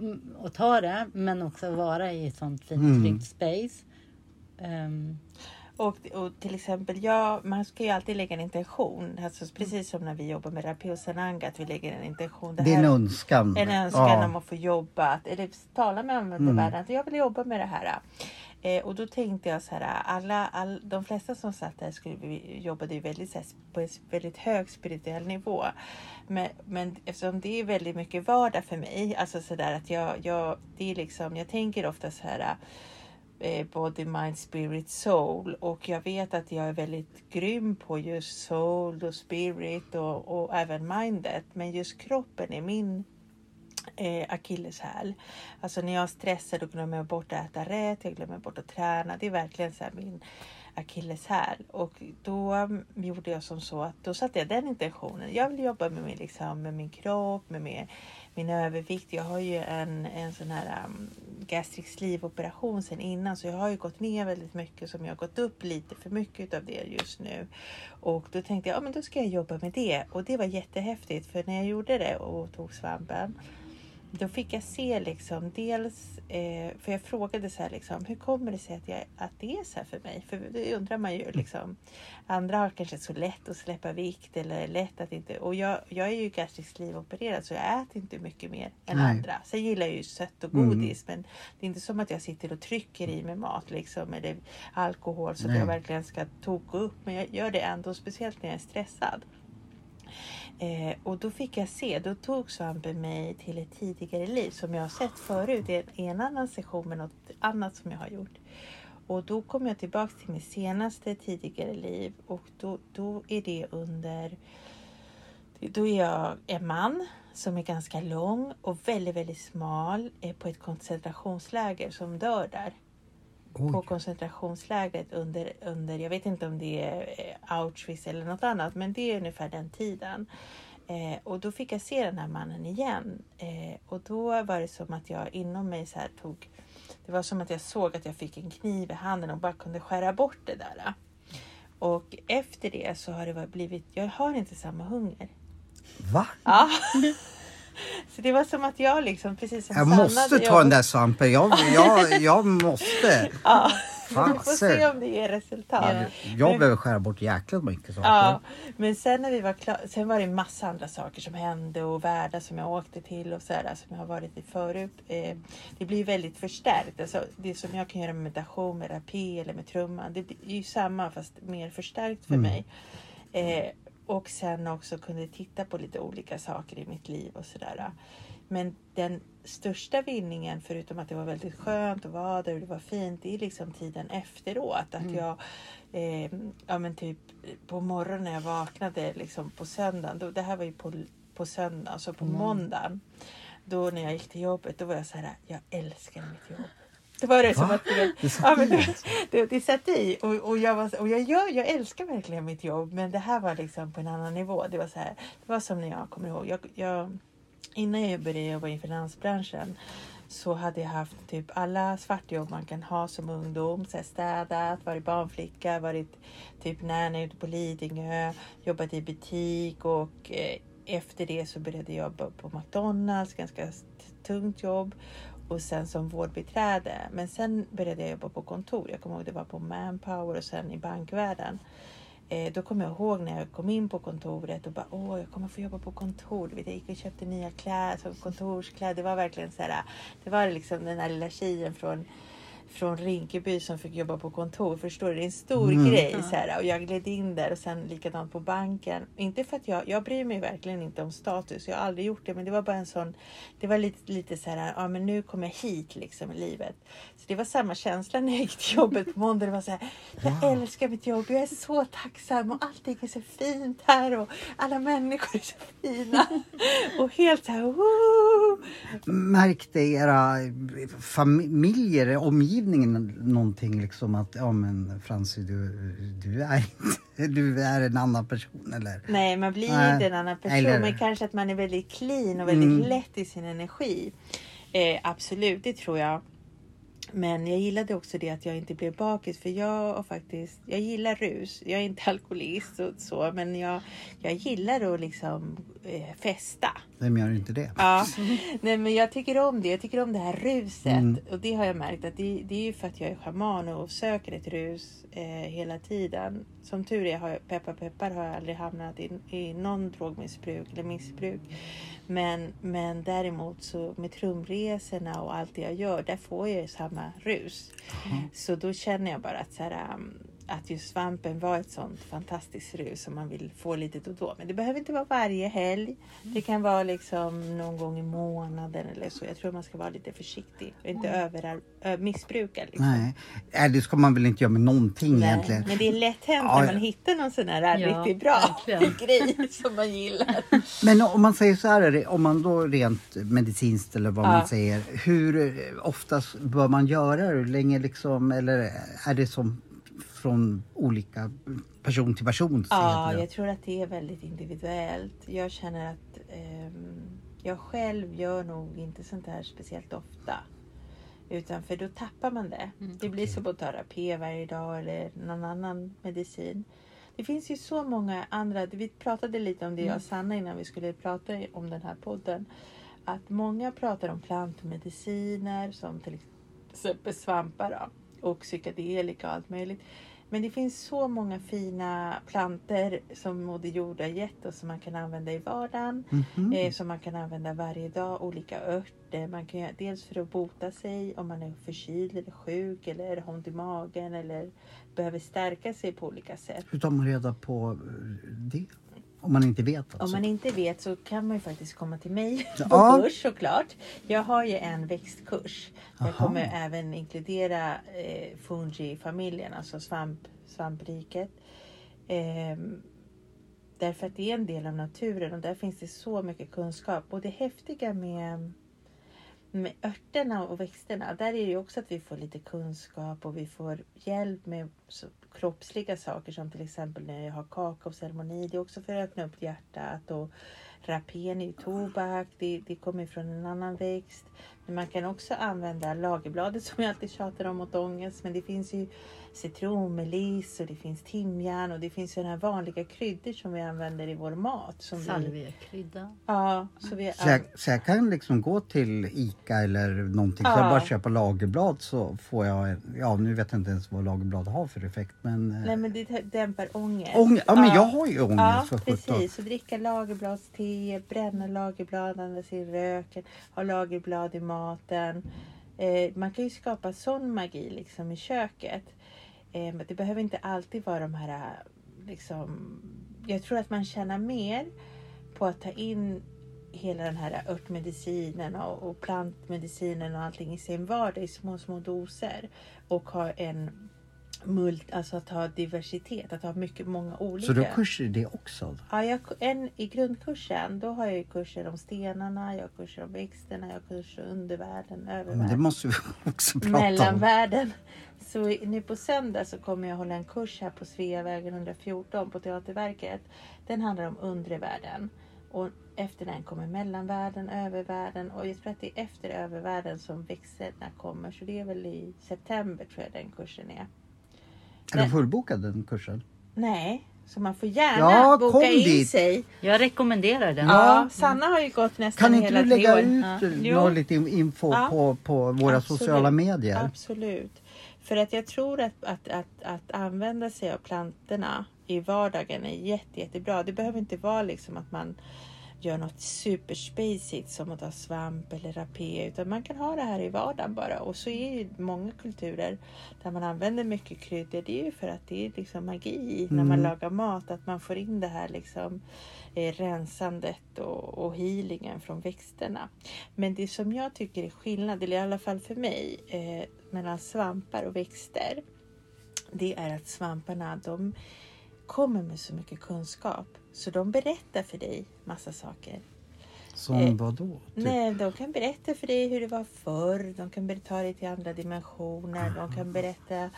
mm, att ta det men också vara i ett sånt fint Mm. tryggt space. Ehm, Och, och till exempel, ja, man ska ju alltid lägga en intention. Alltså, precis som när vi jobbar med Rapio Sananga, att vi lägger en intention. Det är en önskan. en önskan Ja. om att få jobba, att- eller tala med användarvärlden, att jag vill jobba med det här. Eh, och då tänkte jag så här, alla, all, de flesta som satt där skulle, jobbade ju väldigt, här, på en väldigt hög spirituell nivå. Men, men eftersom det är väldigt mycket vardag för mig, alltså så där att jag, jag, det är liksom, jag tänker ofta så här eh, body, mind, spirit, soul. Och jag vet att jag är väldigt grym på just soul och spirit och, och även mindet. Men just kroppen är min eh, akilleshäl. Alltså när jag stressar då glömmer jag bort att äta rätt, jag glömmer bort att träna. Det är verkligen så här min akilleshäl. Och då mm, gjorde jag som så att då satte jag den intentionen. Jag vill jobba med min, liksom, med min kropp, med min, min övervikt. Jag har ju en, en sån här mm, um, gastric sleeve operation sen innan så jag har ju gått ner väldigt mycket som jag har gått upp lite för mycket av det just nu. Och då tänkte jag, ja men då ska jag jobba med det. Och det var jättehäftigt för när jag gjorde det och tog svampen då fick jag se liksom dels, eh, för jag frågade så här liksom, hur kommer det sig att, jag, att det är så här för mig? För det undrar man ju liksom. Andra har kanske så lätt att släppa vikt eller lätt att inte, och jag, jag är ju gastric sleeve opererad så jag äter inte mycket mer än Nej. andra. Sen gillar jag ju sött och Mm. godis men det är inte som att jag sitter och trycker i mig mat liksom eller alkohol så att Nej. jag verkligen ska toka upp. Men jag gör det ändå, speciellt när jag är stressad. Eh, och då fick jag se, då tog svampen mig till ett tidigare liv som jag har sett förut i en, en annan session med något annat som jag har gjort. Och då kom jag tillbaks till mitt senaste tidigare liv och då, då är det under... Då är jag en man som är ganska lång och väldigt, väldigt smal är på ett koncentrationsläger som dör där. På Oj. koncentrationslägret under, under, jag vet inte om det är eh, Auschwitz eller något annat, men det är ungefär den tiden. Eh, och då fick jag se den här mannen igen. Eh, och då var det som att jag inom mig så här tog, det var som att jag såg att jag fick en kniv i handen och bara kunde skära bort det där. Och efter det så har det blivit, jag har inte samma hunger. Va? Ja. Så det var som att jag liksom precis som Jag Sanna måste ta den där svampen. Jag, jag, jag måste. Ja, vi får Fasen. se om det ger resultat. Ja. Jag behöver skära bort jäkligt mycket saker. Ja, men sen när vi var klara, sen var det massa andra saker som hände och världar som jag åkte till och sådär som jag har varit i förut. Eh, det blir väldigt förstärkt. Alltså, det som jag kan göra med meditation, med terapi eller med trumman. Det är ju samma fast mer förstärkt för mig. Eh, och sen också kunde titta på lite olika saker i mitt liv och sådär. Men den största vinningen, förutom att det var väldigt skönt att vara där och det var fint, det är liksom tiden efteråt. Att jag, eh, ja men typ på morgonen när jag vaknade liksom på söndagen, då, det här var ju på, på söndagen, så på måndagen. Då när jag gick till jobbet, då var jag så här, jag älskar mitt jobb. Då var det som att det, Det ja, men det, det, det satt i. Och, och, jag, var, och jag, jag, jag älskar verkligen mitt jobb men det här var liksom på en annan nivå. Det var, så här, det var som när jag kommer ihåg, jag, jag, innan jag började jobba i finansbranschen så hade jag haft typ alla svartjobb man kan ha som ungdom. Så här städat, varit barnflicka, varit typ nanny ute på Lidingö, jobbat i butik och eh, efter det så började jag jobba på McDonalds, ganska tungt jobb och sen som vårdbiträde. Men sen började jag jobba på kontor. Jag kommer ihåg det var på Manpower och sen i bankvärlden. Eh, då kommer jag ihåg när jag kom in på kontoret och bara åh, jag kommer få jobba på kontor. Vet, Jag gick och köpte nya kläder, kontorskläder. Det var verkligen så här. Det var liksom den här lilla tjejen från från Rinkeby som fick jobba på kontor. Förstår du? Det är en stor Mm. grej. Så här, och jag gled in där och sen likadant på banken. Inte för att jag, jag bryr mig verkligen inte om status. Jag har aldrig gjort det. Men det var bara en sån. Det var lite, lite så här. Ja, men nu kommer jag hit liksom i livet. Så det var samma känsla när jag gick till jobbet på måndag. Det var så här. Jag älskar mitt jobb. Jag är så tacksam och allting är så fint här och alla människor är så fina. och helt så här. Woo! Märkte era familjer, omgivningen någonting liksom att ja men Francie du, du är inte, du är en annan person eller? Nej, man blir Nej. inte en annan person. Eller- Men kanske att man är väldigt clean och väldigt Mm. lätt i sin energi. Eh, absolut, det tror jag. Men jag gillade också det att jag inte blev bakis. För jag har faktiskt, jag gillar rus. Jag är inte alkoholist och så. Men jag, jag gillar att liksom eh, festa. Vem gör inte det? Ja, nej men jag tycker om det. Jag tycker om det här ruset. Mm. Och det har jag märkt att det, det är ju för att jag är schaman och söker ett rus eh, hela tiden. Som tur är har jag, peppar peppar har jag aldrig hamnat i, i någon drogmissbruk eller missbruk. Men, men däremot så med trumresorna och allt det jag gör, där får jag ju samma rus. Så då känner jag bara att, så här, um, att just svampen var ett sånt fantastiskt rus som man vill få lite då och då. Men det behöver inte vara varje helg. Det kan vara liksom någon gång i månaden eller så. Jag tror man ska vara lite försiktig och inte över, ö, missbruka. Liksom. Nej. Nej, det ska man väl inte göra med någonting Nej, egentligen. Men det är lätt hänt Ja, när man hittar någon sån här Ja, riktigt bra verkligen. grej som man gillar. Men om man säger så här, om man då rent medicinskt eller vad Ja. man säger. Hur eh, oftast bör man göra det? Hur länge liksom, eller är det som från olika person till person? Ja, jag tror att det är väldigt individuellt. Jag känner att ehm, jag själv gör nog inte sånt här speciellt ofta. Utan för då tappar man det. det blir som att ta Rapé varje dag eller någon annan medicin. Det finns ju så många andra. Vi pratade lite om det jag och Sanna innan vi skulle prata om den här podden. Att många pratar om plantmediciner som till exempel svampar då, och psykedelika och allt möjligt. Men det finns så många fina planter som Moder Jord har gett oss som man kan använda i vardagen. Mhm. Eh, som man kan använda varje dag. Olika örter. Man kan göra, dels för att bota sig om man är förkyld eller sjuk eller har ont i magen eller behöver stärka sig på olika sätt. Hur tar man reda på eh, det? Om man inte vet Om alltså. man inte vet så kan man ju faktiskt komma till mig på Ja. kurs såklart. Jag har ju en växtkurs. Jag Aha. kommer även inkludera eh, fungi-familjen, alltså svamp, svampriket. Ehm, därför att det är en del av naturen och där finns det så mycket kunskap. Och det häftiga med, med örterna och växterna, där är det ju också att vi får lite kunskap och vi får hjälp med kroppsliga saker som till exempel när jag har kakaoceremoni. Det är också för att öppna upp hjärtat och rapen i tobak, det, det kommer från en annan växt. Men man kan också använda lagerbladet som jag alltid tjatar om mot ångest. Men det finns ju citronmeliss och det finns timjan och det finns sådana här vanliga kryddor som vi använder i vår mat. Som vi, Salviakrydda. ja, så vi, Så jag, så jag kan liksom gå till ICA eller någonting så Ja. jag bara köpa lagerblad så får jag, ja nu vet jag inte ens vad lagerblad har för effekt men... eh, Nej men det dämpar ångest. ång- ja men jag har ju ångest Ja, för sjutton. precis. Så dricka lagerbladste, bränna lagerblad, andas in röken, ha lagerblad i maten. Eh, man kan ju skapa sån magi liksom i köket. Eh, det behöver inte alltid vara de här eh, liksom. Jag tror att man tjänar mer på att ta in hela den här örtmedicinen och, och plantmedicinen och allting i sin vardag i små, små doser. Och ha en mult, alltså att ha diversitet, att ha mycket, många olika. Så du har kurser i det också? Ja, jag, en, I grundkursen då har jag kurser om stenarna, jag har kurser om växterna, jag har kurser om undervärlden, Men det övervärlden, måste vi också prata om. mellanvärlden. Så i- nu på söndag så kommer jag hålla en kurs här på Sveavägen 114 på Teaterverket. Den handlar om undre världen. Och efter den kommer mellanvärlden, övervärlden och jag tror att det är efter övervärlden som växterna kommer. Så det är väl i september tror jag den kursen är. Är den fullbokad den kursen? Nej, så man får gärna Ja, boka kom in dit. sig. Jag rekommenderar den. Ja, Sanna har ju gått nästan Kan inte hela du tre lägga år. ut Ja. lite info Ja. på, på våra Absolut. sociala medier? Absolut. För att jag tror att, att, att, att använda sig av plantorna i vardagen är jätte, jättebra. Det behöver inte vara liksom att man gör något superspacigt som att ha svamp eller rapé utan man kan ha det här i vardagen bara. Och så är ju många kulturer där man använder mycket kryddor. Det är ju för att det är liksom magi när man Mm. lagar mat. Att man får in det här liksom eh, rensandet och, och healingen från växterna. Men det som jag tycker är skillnad, eller i alla fall för mig, eh, mellan svampar och växter. Det är att svamparna de kommer med så mycket kunskap. Så de berättar för dig massa saker. Som Eh, vad då? Typ? Nej, de kan berätta för dig hur det var förr. De kan ta dig till andra dimensioner. De kan berätta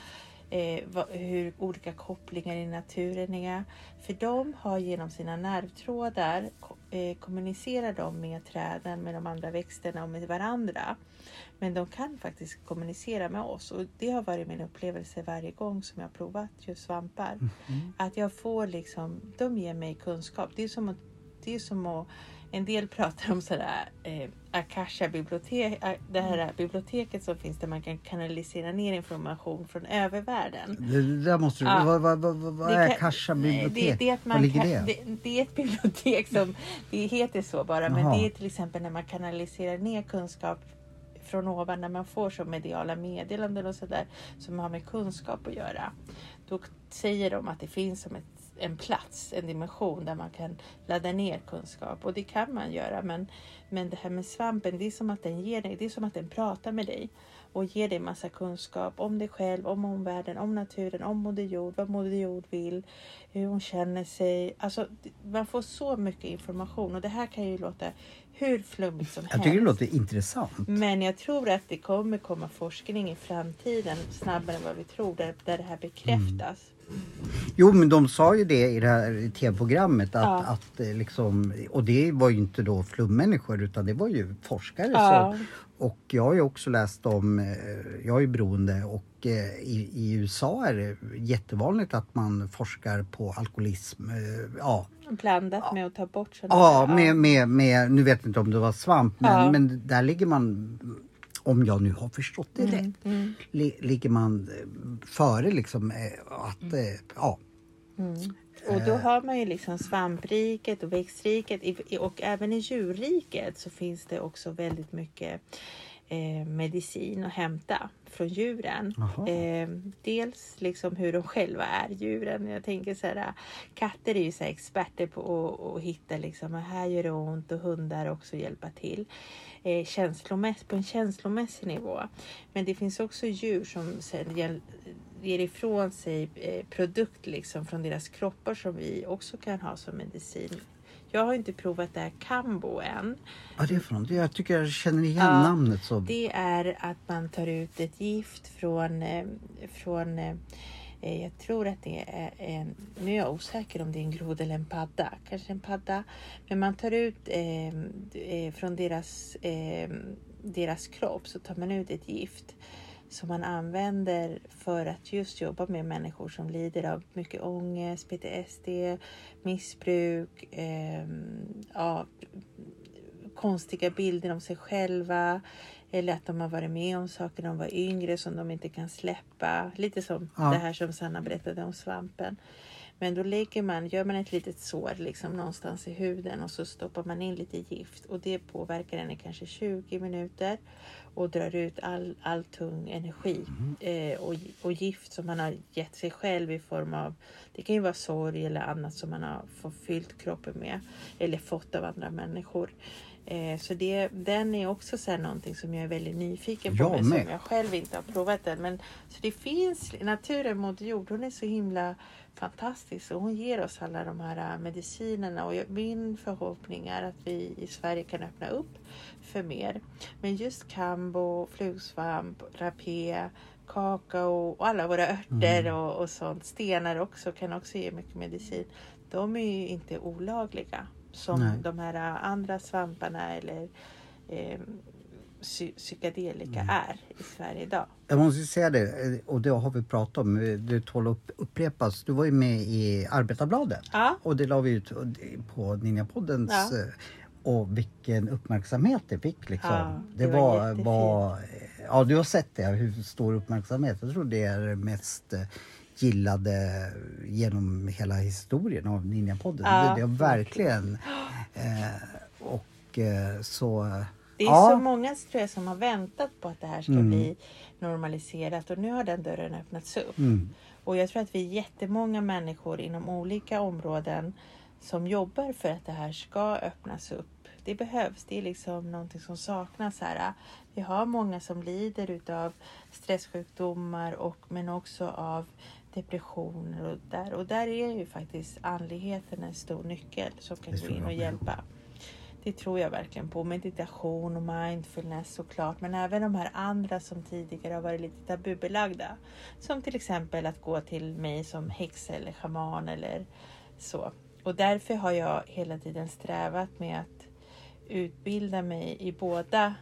eh, vad, hur olika kopplingar i naturen är. För de har genom sina nervtrådar eh, kommunicerar de med träden, med de andra växterna och med varandra. Men de kan faktiskt kommunicera med oss och det har varit min upplevelse varje gång som jag provat just svampar. Mhm. Att jag får liksom, de ger mig kunskap. Det är som att, det är som att en del pratar om sådär eh, Akasha bibliotek, eh, det här biblioteket som finns där man kan kanalisera ner information från övervärlden. Det, det där måste du... Ja. Vad, vad, vad, vad är kan- Kasha Nej, bibliotek? Det, är ligger kan, det? det? Det är ett bibliotek som, det heter så bara, men Jaha. det är till exempel när man kanaliserar ner kunskap från ovan, när man får så mediala meddelanden och sådär som har med kunskap att göra. Då säger de att det finns som ett, en plats, en dimension där man kan ladda ner kunskap och det kan man göra. Men, men det här med svampen, det är som att den ger dig, det är som att den pratar med dig och ger dig massa kunskap om dig själv, om omvärlden, om naturen, om Moder Jord, vad Moder Jord vill, hur hon känner sig. Alltså, man får så mycket information och det här kan ju låta hur flummigt som Jag helst. tycker det låter intressant. Men jag tror att det kommer komma forskning i framtiden snabbare än vad vi tror där, där det här bekräftas. Jo men de sa ju det i det här tv-programmet att, Ja. att eh, liksom, och det var ju inte då flummänniskor utan det var ju forskare. Ja. Så, och jag har ju också läst om, eh, jag är ju beroende och eh, i, i USA är det jättevanligt att man forskar på alkoholism. Ja, Blandat med att ta bort sådana ja med, med, med, nu vet jag inte om det var svamp men, Ja. men där ligger man, om jag nu har förstått det rätt, Mm. li, ligger man eh, före liksom eh, att, eh, ja. Mm. Och då har man ju liksom svampriket och växtriket och även i djurriket så finns det också väldigt mycket eh, medicin att hämta från djuren. Eh, dels liksom hur de själva är djuren. Jag tänker så här, katter är ju så experter på att, hitta liksom, "Ah, här gör det ont och hundar också hjälpa till. Eh, känslomäss- på en känslomässig nivå. Men det finns också djur som sen ger, ifrån sig eh, produkt liksom från deras kroppar som vi också kan ha som medicin. Jag har inte provat det här kambo än. Vad är det för något? Jag tycker jag känner igen Ja, namnet. Så. Det är att man tar ut ett gift från, eh, från eh, Eh, jag tror att det är en, nu är jag osäker om det är en groda eller en padda, kanske en padda. Men man tar ut ehm, eh, från deras, eh, deras kropp så tar man ut ett gift som man använder för att just jobba med människor som lider av mycket ångest, PTSD, missbruk, eh, ja, konstiga bilder om sig själva eller att de har varit med om saker när de var yngre som de inte kan släppa. Lite som Ja. det här som Sanna berättade om svampen. Men då lägger man, gör man ett litet sår liksom någonstans i huden och så stoppar man in lite gift och det påverkar i kanske 20 minuter och drar ut all, all tung energi eh, och, och gift som man har gett sig själv i form av, det kan ju vara sorg eller annat som man har fått fyllt kroppen med eller fått av andra människor. Eh, så det, den är också så här någonting som jag är väldigt nyfiken på Jag med. som jag själv inte har provat än. Men, så det finns, naturen Moder Jord, hon är så himla fantastisk och hon ger oss alla de här äh, medicinerna och jag, min förhoppning är att vi i Sverige kan öppna upp för mer. Men just kambo, flugsvamp, rapé, kakao och alla våra örter Mm. och, och sånt, stenar också kan också ge mycket medicin. De är ju inte olagliga som Nej. de här andra svamparna eller eh, psy- psykedelika Mm. är i Sverige idag. Jag måste säga det, eh, och det har vi pratat om, eh, det tål att upp, upprepas. Du var ju med i Arbetarbladet. Ja. Och det la vi ut på Ninjapoddens Ja. eh, och vilken uppmärksamhet det fick liksom. Ja, det, det var var, var, ja du har sett det, hur stor uppmärksamhet. Jag tror det är mest gillade genom hela historien av Ninjapodden. Ja, det, det verkligen. Eh, och eh, så... Det är ja. så många tror jag, som har väntat på att det här ska Mm. bli normaliserat och nu har den dörren öppnats upp. Mm. Och jag tror att vi är jättemånga människor inom olika områden som jobbar för att det här ska öppnas upp. Det behövs, det är liksom någonting som saknas här. Vi har många som lider utav stresssjukdomar och, men också av depressioner och där. Och där är ju faktiskt andligheten en stor nyckel som kan gå in och hjälpa. Det tror jag verkligen på. Meditation och mindfulness såklart. Men även de här andra som tidigare har varit lite tabubelagda. Som till exempel att gå till mig som häxa eller shaman eller så. Och därför har jag hela tiden strävat med att utbilda mig i båda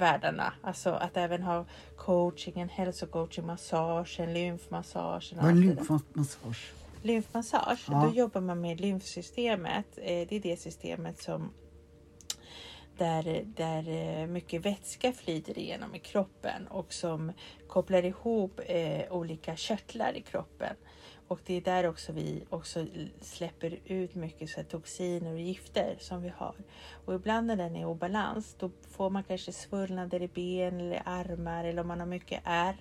världarna. Alltså att även ha coachingen, hälsocoaching, massagen, lymfmassagen. Vad är lymfmassage? Lymfmassage, Ja. då jobbar man med lymfsystemet. Eh, Det är det systemet som där, där eh, mycket vätska flyter igenom i kroppen och som kopplar ihop eh, olika körtlar i kroppen. Och det är där också vi också släpper ut mycket så toxiner och gifter som vi har. Och ibland när den är i obalans då får man kanske svullnader i ben eller armar eller om man har mycket ärr.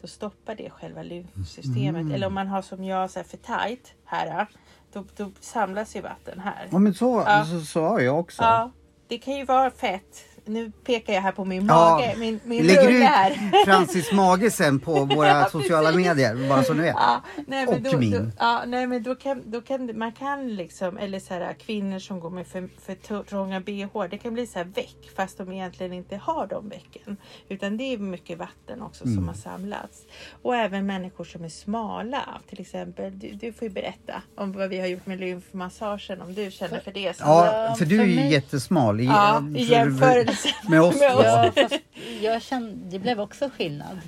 Då stoppar det själva lymfsystemet. Mm. Eller om man har som jag så här, för tight här. Då, då samlas ju vatten här. Ja men så, Ja. så, så har jag också. Ja, det kan ju vara fett. Nu pekar jag här på min Ja, mage, min, min lägger rulle ut här. Francis mage sen på våra Ja, sociala medier, bara så ni vet. Ja, nej, men Och då, min. Då, ja, nej, men då kan, då kan man kan liksom, eller så här, kvinnor som går med för, för trånga bh, det kan bli så här väck fast de egentligen inte har de väcken. Utan det är mycket vatten också Mm. som har samlats. Och även människor som är smala. Till exempel, du, du får ju berätta om vad vi har gjort med lymfmassagen om du känner för det. Sandra. Ja, för du är ju jättesmal. i- Ja, i för- jämförelse med oss med oss. Ja, fast jag kände, det blev också skillnad.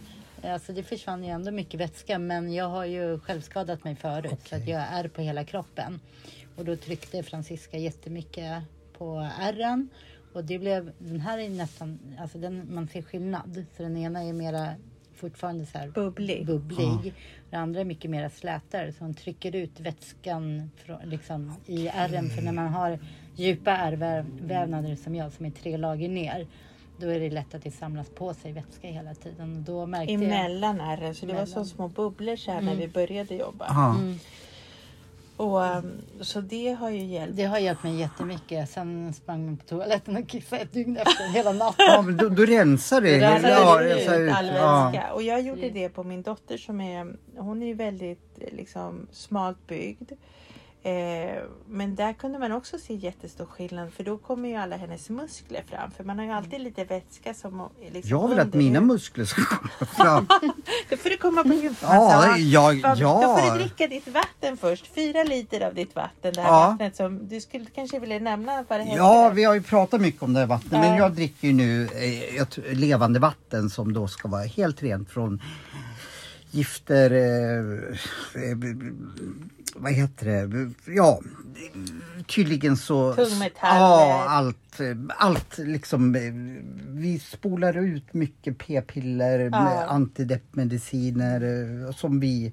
Alltså det försvann ju ändå mycket vätska men jag har ju självskadat mig förut så att jag är på hela kroppen. Och då tryckte Franziska jättemycket på ärren och det blev, den här är nästan, alltså den, man ser skillnad. Så den ena är mera fortfarande så här Bubblig. bubblig. Den andra är mycket mera slätare så hon trycker ut vätskan från, liksom, i ärren. För när man har djupa ärrvävnader som jag som är tre lager ner då är det lätt att det samlas på sig vätska hela tiden. Och Då märkte jag... Emellan ärren, så det var som Emellan. små bubblor så här när vi började jobba. Ja. Mm. Och, um, så det har ju hjälpt. Det har hjälpt mig jättemycket. Sen sprang man på toaletten och kissade ett dygn efter hela natten. Ja, men då, då rensar det. Det rensar ja, ut rensar ut. all Ja. vätska. Och jag gjorde det på min dotter som är, hon är ju väldigt liksom, smalt byggd. Eh, men där kunde man också se jättestor skillnad för då kommer ju alla hennes muskler fram. För man har ju alltid lite vätska som liksom Jag vill att mina muskler ska komma fram. Då får du komma på Ja, djupmassage. ja, Vad- Då får ja. du dricka ditt vatten först. Fyra liter av ditt vatten. Det här Ja. vattnet som du skulle kanske vilja nämna vad det heter. Ja, vi har ju pratat mycket om det här vattnet. Men Ja. jag dricker ju nu eh, tror- levande vatten som då ska vara helt rent från gifter, eh, eh, vad heter det, ja tydligen så... Tungmetaller. Ja, allt, eh, allt liksom. eh, Vi spolar ut mycket p-piller, Ja. med antideppmediciner som vi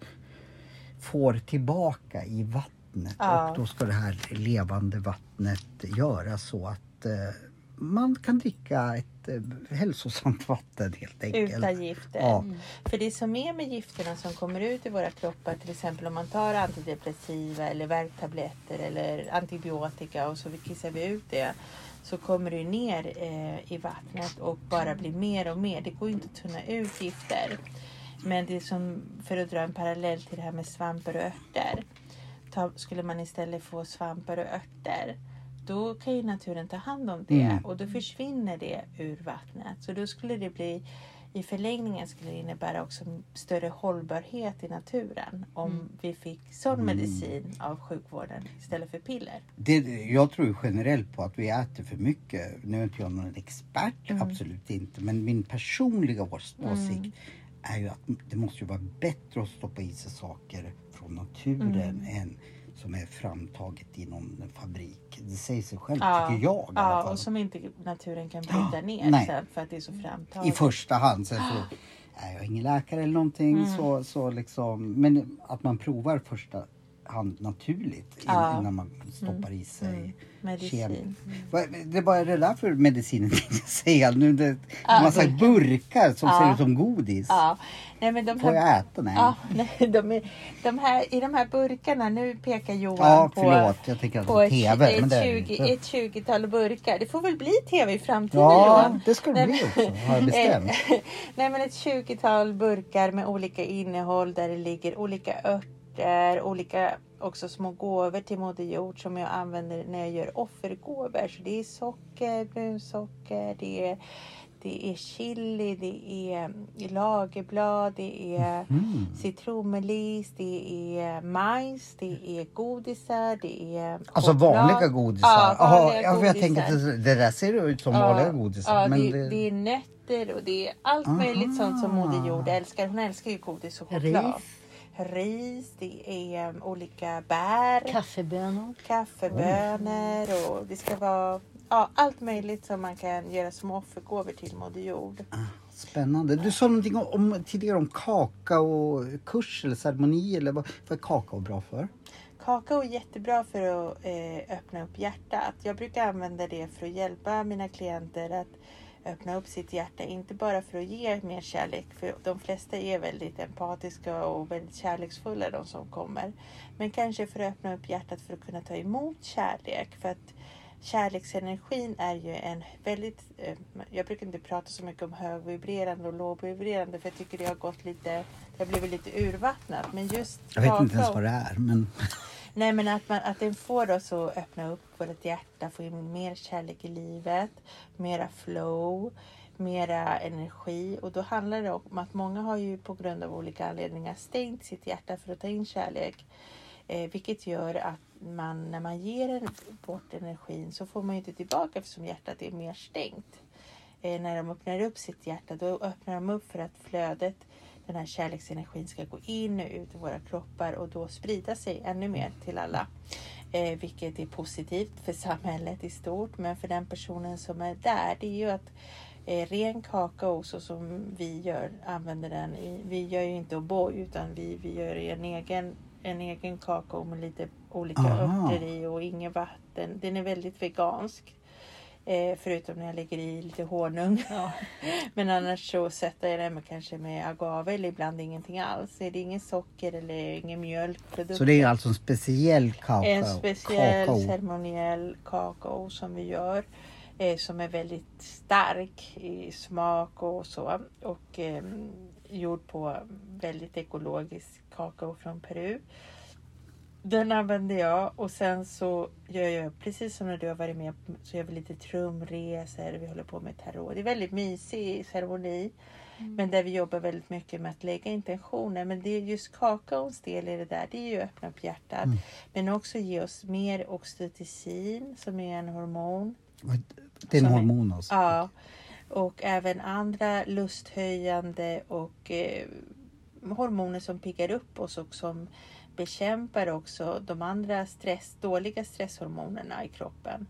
får tillbaka i vattnet. Ja. Och då ska det här levande vattnet göra så att eh, man kan dricka ett hälsosamt vatten helt enkelt. Utan gifter. Ja. För det som är med gifterna som kommer ut i våra kroppar, till exempel om man tar antidepressiva eller värktabletter eller antibiotika och så kissar vi ut det. Så kommer det ner eh, i vattnet och bara blir mer och mer. Det går inte att tunna ut gifter. Men det som, för att dra en parallell till det här med svampar och örter. Ta, skulle man istället få svampar och örter då kan ju naturen ta hand om det Mm. och då försvinner det ur vattnet. Så då skulle det bli i förlängningen skulle det innebära också större hållbarhet i naturen om vi fick sån medicin av sjukvården istället för piller. Det, jag tror generellt på att vi äter för mycket. Nu är inte jag någon expert, Mm. absolut inte. Men min personliga ås- åsikt är ju att det måste ju vara bättre att stoppa i sig saker från naturen Mm. än som är framtaget i någon fabrik. Det säger sig själv Ja, tycker jag Ja, och som inte naturen kan bryta ner nej. sen för att det är så framtaget. I första hand. Så är jag ingen läkare eller någonting. Mm. Så, så liksom, men att man provar första hand naturligt Ja. Mm. innan man stoppar i sig Medicin. kem- Vad- Det var det där för medicinen tänkte jag säga. Nu det, Ja, massa burkar som Ja. ser ut som godis. Ja, nej men de Får här, jag äta? Nej. ja, nej, de är, de här, i de här burkarna, nu pekar Johan Ja, på förlåt. Jag tänker att på är ett, TV. ett, men det är det 20, inte. ett 20-tal burkar. Det får väl bli tv i framtiden Ja, Johan? det ska det bli också. Har jag bestämt. Nej men ett 20-tal burkar med olika innehåll där det ligger olika örter, olika också små gåvor till Moder Jord som jag använder när jag gör offergåvor. Så det är socker, brunsocker, det är, det är chili, det är lagerblad, det är Mm. citronmeliss, det är majs, det är godisar, det är Alltså choklad. vanliga godisar? Ja, vanliga ja, för jag godisar. tänker att det, det där ser ut som vanliga godisar. Ja, men det, det, det är nötter och det är allt möjligt sånt som Moder Jord älskar. Hon älskar ju godis och choklad. Ris. Ris, det är um, olika bär, Kaffebönor. kaffebönor och det ska vara ja, allt möjligt som man kan göra som offergåvor till Moder Jord. Spännande. Du sa någonting om, om, tidigare om kakaokurs eller ceremoni. Eller vad, vad är kakao bra för? Kakao är jättebra för att eh, öppna upp hjärtat. Jag brukar använda det för att hjälpa mina klienter att öppna upp sitt hjärta. Inte bara för att ge mer kärlek, för de flesta är väldigt empatiska och väldigt kärleksfulla de som kommer. Men kanske för att öppna upp hjärtat för att kunna ta emot kärlek. För att kärleksenergin är ju en väldigt... Eh, jag brukar inte prata så mycket om högvibrerande och lågvibrerande för jag tycker det har gått lite... Det har blivit lite urvattnat. Men just Jag vet inte ens vad det är. Men Nej men att, man, att den får oss att öppna upp vårt hjärta, få in mer kärlek i livet, mera flow, mera energi. Och då handlar det om att många har ju på grund av olika anledningar stängt sitt hjärta för att ta in kärlek. Eh, vilket gör att man när man ger en, bort energin så får man ju inte tillbaka eftersom hjärtat är mer stängt. Eh, när de öppnar upp sitt hjärta då öppnar de upp för att flödet den här kärleksenergin ska gå in och ut i våra kroppar och då sprida sig ännu mer till alla. Eh, vilket är positivt för samhället i stort. Men för den personen som är där, det är ju att eh, ren kakao så som vi gör, använder den i, vi gör ju inte O'boy utan vi, vi gör en egen, en egen kakao med lite olika Aha. örter i och inget vatten. Den är väldigt vegansk. Eh, förutom när jag lägger i lite honung. Ja. Men annars så sätter jag den med, kanske med agave eller ibland ingenting alls. Är det ingen socker eller ingen mjölkprodukt. Så det är alltså en speciell kakao? En speciell kakao. ceremoniell kakao som vi gör. Eh, som är väldigt stark i smak och så. Och eh, gjord på väldigt ekologisk kakao från Peru. Den använder jag och sen så gör jag precis som när du har varit med så gör vi lite trumresor. Vi håller på med tarot. Det är väldigt mysig ceremoni. Men där vi jobbar väldigt mycket med att lägga intentioner. Men det är just kakaons del i det där. Det är ju att öppna upp hjärtat. Men också ge oss mer oxytocin som är en hormon. Det är en hormon alltså? Ja. Och även andra lusthöjande och eh, hormoner som piggar upp oss och som bekämpar också de andra stress, dåliga stresshormonerna i kroppen.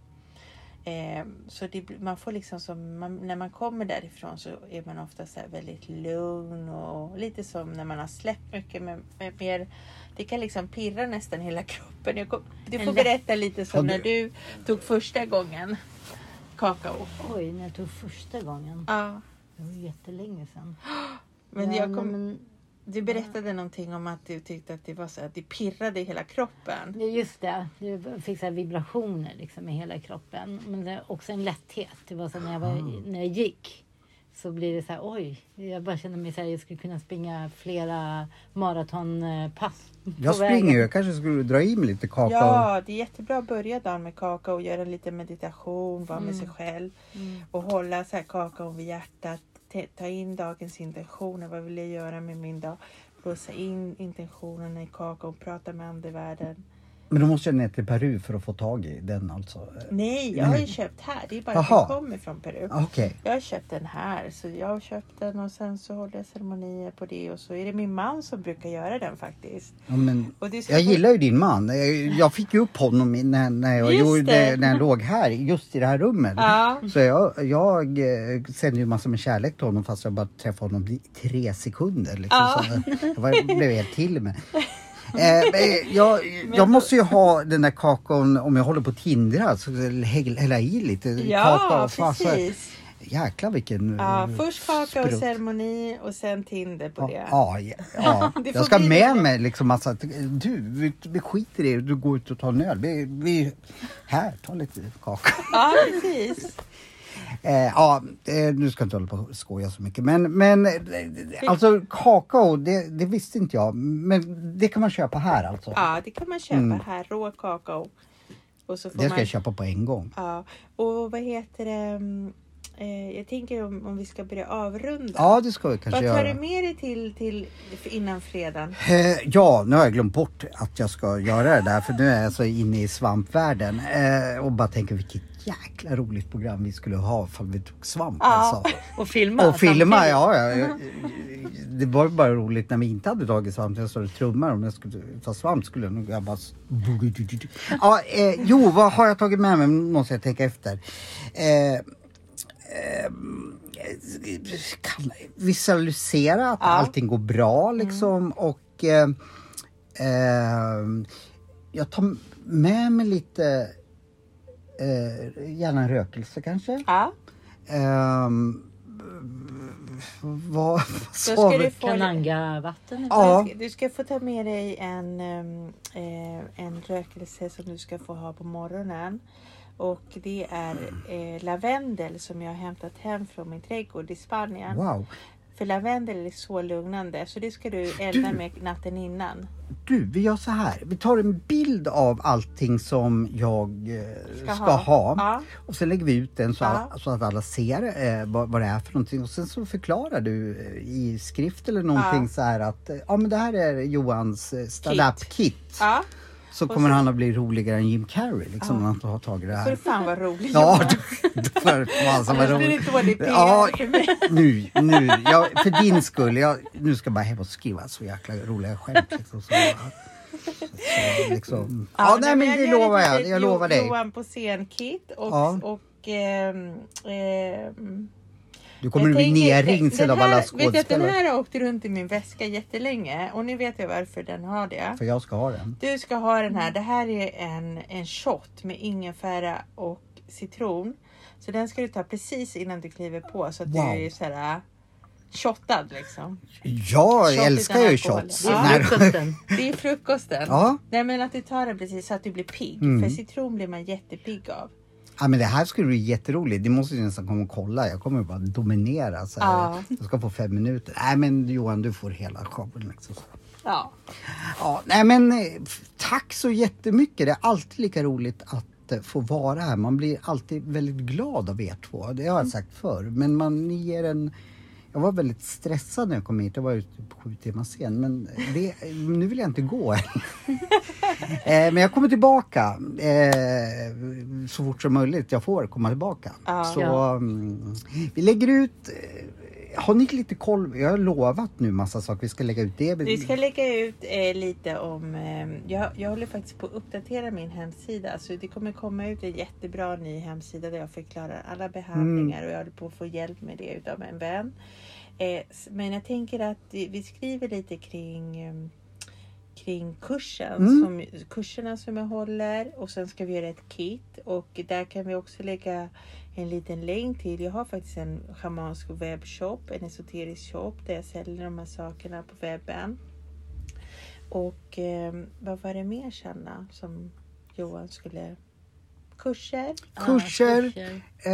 Eh, så det, man får liksom som, man, när man kommer därifrån så är man ofta så här väldigt lugn och lite som när man har släppt mycket med, med mer det kan liksom pirra nästan hela kroppen. Jag kom, du får berätta lite som när du tog första gången kakao. Oj, när jag tog första gången. Ja, Det var jättelänge sedan. men ja, jag kom, men, du berättade någonting om att du tyckte att det var så att det pirrade i hela kroppen. Ja, Just det, jag fick så här vibrationer liksom i hela kroppen. Men det också en lätthet. Det var så när jag, var, när jag gick så blir det så här, oj, jag bara kände mig så här, jag skulle kunna springa flera maratonpass. på Jag springer vägen. ju. Jag kanske skulle dra i mig lite kakao. Ja, det är jättebra att börja dagen med kakao och göra lite meditation, vara med Mm. sig själv Mm. och hålla så här kakaon vid hjärtat. Ta in dagens intentioner. Vad vill jag göra med min dag? Blåsa in intentionerna i kakao, prata med andevärlden. Men då måste jag ner till Peru för att få tag i den alltså? Nej, jag har ju köpt här. Det är bara att den kommer från Peru. Okej. Jag har köpt den här, så jag har köpt den och sen så håller jag ceremonier på det och så är det min man som brukar göra den faktiskt. Ja, men jag gillar ju din man. Jag, jag fick ju upp honom när, när, jag, gjorde, när jag låg här, just i det här rummet. Ja. Så jag, jag eh, sände ju massor med kärlek till honom fast jag bara träffade honom i tre sekunder. Liksom, Ja. så jag var, blev helt till med. Eh, jag, jag måste ju ha den där kakon om jag håller på att tindra, så hälla hälla i lite Ja. Fan, så- precis. Jäklar vilken Ja, eh, först kakao sprutt. ceremoni och sen Tinder på det. ja, ja, ja. Det jag ska med det. mig liksom massa, du, vi, vi skiter i det, du går ut och tar en öl. Vi, vi, här, ta lite kaka. Ja, precis. Eh, ja, nu ska jag inte hålla på och skoja så mycket. Men, men eh, alltså kakao, det, det visste inte jag. Men det kan man köpa här alltså? Ja, det kan man köpa Mm. här, rå kakao. Och så får Det ska man... jag köpa på en gång. Ja, och vad heter det? Mm, Eh, jag tänker om, om vi ska börja avrunda. Ja, det ska vi kanske Vad tar göra. du med dig till, till innan fredagen? Eh, ja, nu har jag glömt bort att jag ska göra det där för nu är jag så inne i svampvärlden eh, och bara tänker vilket jäkla roligt program vi skulle ha ifall vi tog svamp Ja. alltså. Och filma Och filma, ja, ja. Jag- Det var ju bara roligt när vi inte hade tagit svamp. Jag stod och trummade. Om jag skulle ta svamp skulle jag nog jag bara... Ja, eh, jo, vad har jag tagit med mig? Måste jag tänka efter. Eh, eh, kan visualisera att Ja. allting går bra liksom och eh, eh, jag tar med mig lite eh, gärna en rökelse kanske. Ja, Ehm, vad sa ska vi? du få... Kananga-vatten. Ja. Du ska, du ska få ta med dig en, ehm, eh, en rökelse som du ska få ha på morgonen. Och det är eh, lavendel som jag har hämtat hem från min trädgård i Spanien. Wow. För lavendel är så lugnande så det ska du elda Du- med natten innan. Du, vi gör så här. Vi tar en bild av allting som jag eh, ska, Ska ha. ha. Ja. Och sen lägger vi ut den så, Ja. så att alla ser eh, vad, vad det är för någonting. Och sen så förklarar du eh, i skrift eller någonting Ja. så här att eh, ja men det här är Johans eh, stand-up kit. Ja, Så kommer så- han att bli roligare än Jim Carrey liksom när han har tagit det här. fan vad roligt. Ja, får fasen vad PR Ja, för nu, nu. Jag, för din skull. Jag, nu ska jag bara hem och skriva så jäkla roliga skämt. Liksom, så, så, liksom. Ja, nej men det jag lovar jag. Jag lovar dig. Johan på scen-kit och, Ja. och ehm, ehm, Du kommer att bli nerringd sen av alla här- Vet att den skådespelare. här har åkt runt i min väska jättelänge och nu vet jag varför den har det. För jag ska ha den. Du ska ha den här. Det här är en, en shot med ingefära och citron Så den ska du ta precis innan du kliver på så att Wow. du är så här shottad liksom. Jag Shot älskar ju shots. Det är frukosten. Det är frukosten. Ja. Nej men att du tar den precis så att du blir pigg. Mm. För citron blir man jättepigg av. Ja, men det här skulle bli jätteroligt. Det måste du nästan komma och kolla. Jag kommer bara dominera. Så. Ja. Jag ska få fem minuter. Nej men Johan, du får hela showen. Liksom. Ja. Ja, nej men eh, tack så jättemycket. Det är alltid lika roligt att eh, få vara här. Man blir alltid väldigt glad av er två. Det har jag sagt förr. Men man ger en... Jag var väldigt stressad när jag kom hit. Jag var ute på sju timmar sen. Men det, nu vill jag inte gå eh, men jag kommer tillbaka eh, så fort som möjligt. Jag får komma tillbaka. Ja. så Ja. mm, vi lägger ut... Har ni lite koll? Jag har lovat nu massa saker. Vi ska lägga ut det. Vi ska lägga ut eh, lite om... Eh, jag, jag håller faktiskt på att uppdatera min hemsida. Så det kommer komma ut en jättebra ny hemsida där jag förklarar alla behandlingar och jag håller på att få hjälp med det utav en vän. Eh, men jag tänker att vi vi skriver lite kring eh, kring kursen, Mm. som, kurserna som jag håller och sen ska vi göra ett kit och där kan vi också lägga en liten länk till. Jag har faktiskt en schamansk webbshop, en esoterisk shop där jag säljer de här sakerna på webben. Och eh, vad var det mer Sanna som Johan skulle... Kurser, Kurser. Ja, kurser. Eh,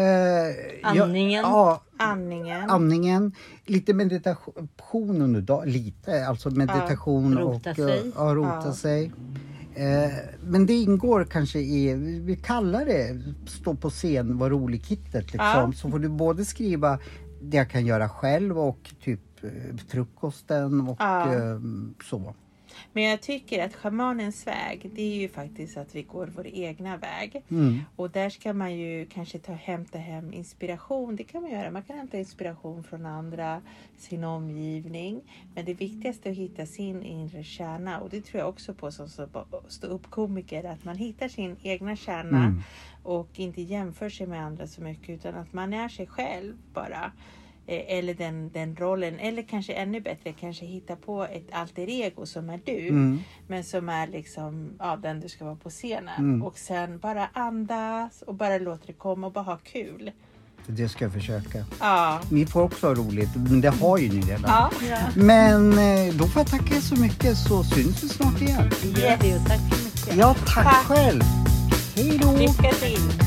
ja, Andningen. Ja, andningen. andningen. Lite meditation under dagen. Lite, alltså meditation Rota och sig. eh, Ja, rota Ja. sig. Eh, men det ingår kanske i, vi kallar det stå på scen, var rolig-kittet liksom. Ja. Så får du både skriva det jag kan göra själv och typ eh, frukosten och Ja. eh, så. Men jag tycker att schamanens väg, det är ju faktiskt att vi går vår egna väg. Mm. Och där ska man ju kanske ta, hämta hem inspiration. Det kan man göra. Man kan hämta inspiration från andra, sin omgivning. Men det viktigaste är att hitta sin inre kärna. Och det tror jag också på som stå upp komiker att man hittar sin egna kärna Mm. och inte jämför sig med andra så mycket utan att man är sig själv bara. Eh, Eller den, den rollen, eller kanske ännu bättre, kanske hitta på ett alter ego som är du. Mm. Men som är liksom ja, den du ska vara på scenen. Mm. Och sen bara andas och bara låta det komma och bara ha kul. Det ska jag försöka. Ja. Ni får också ha roligt, men det har ju ni redan. Ja. Men eh, då får jag tacka er så mycket så syns vi snart igen. Vi och tack så mycket. Ja, tack, Tack. själv. Hej då! Lycka till!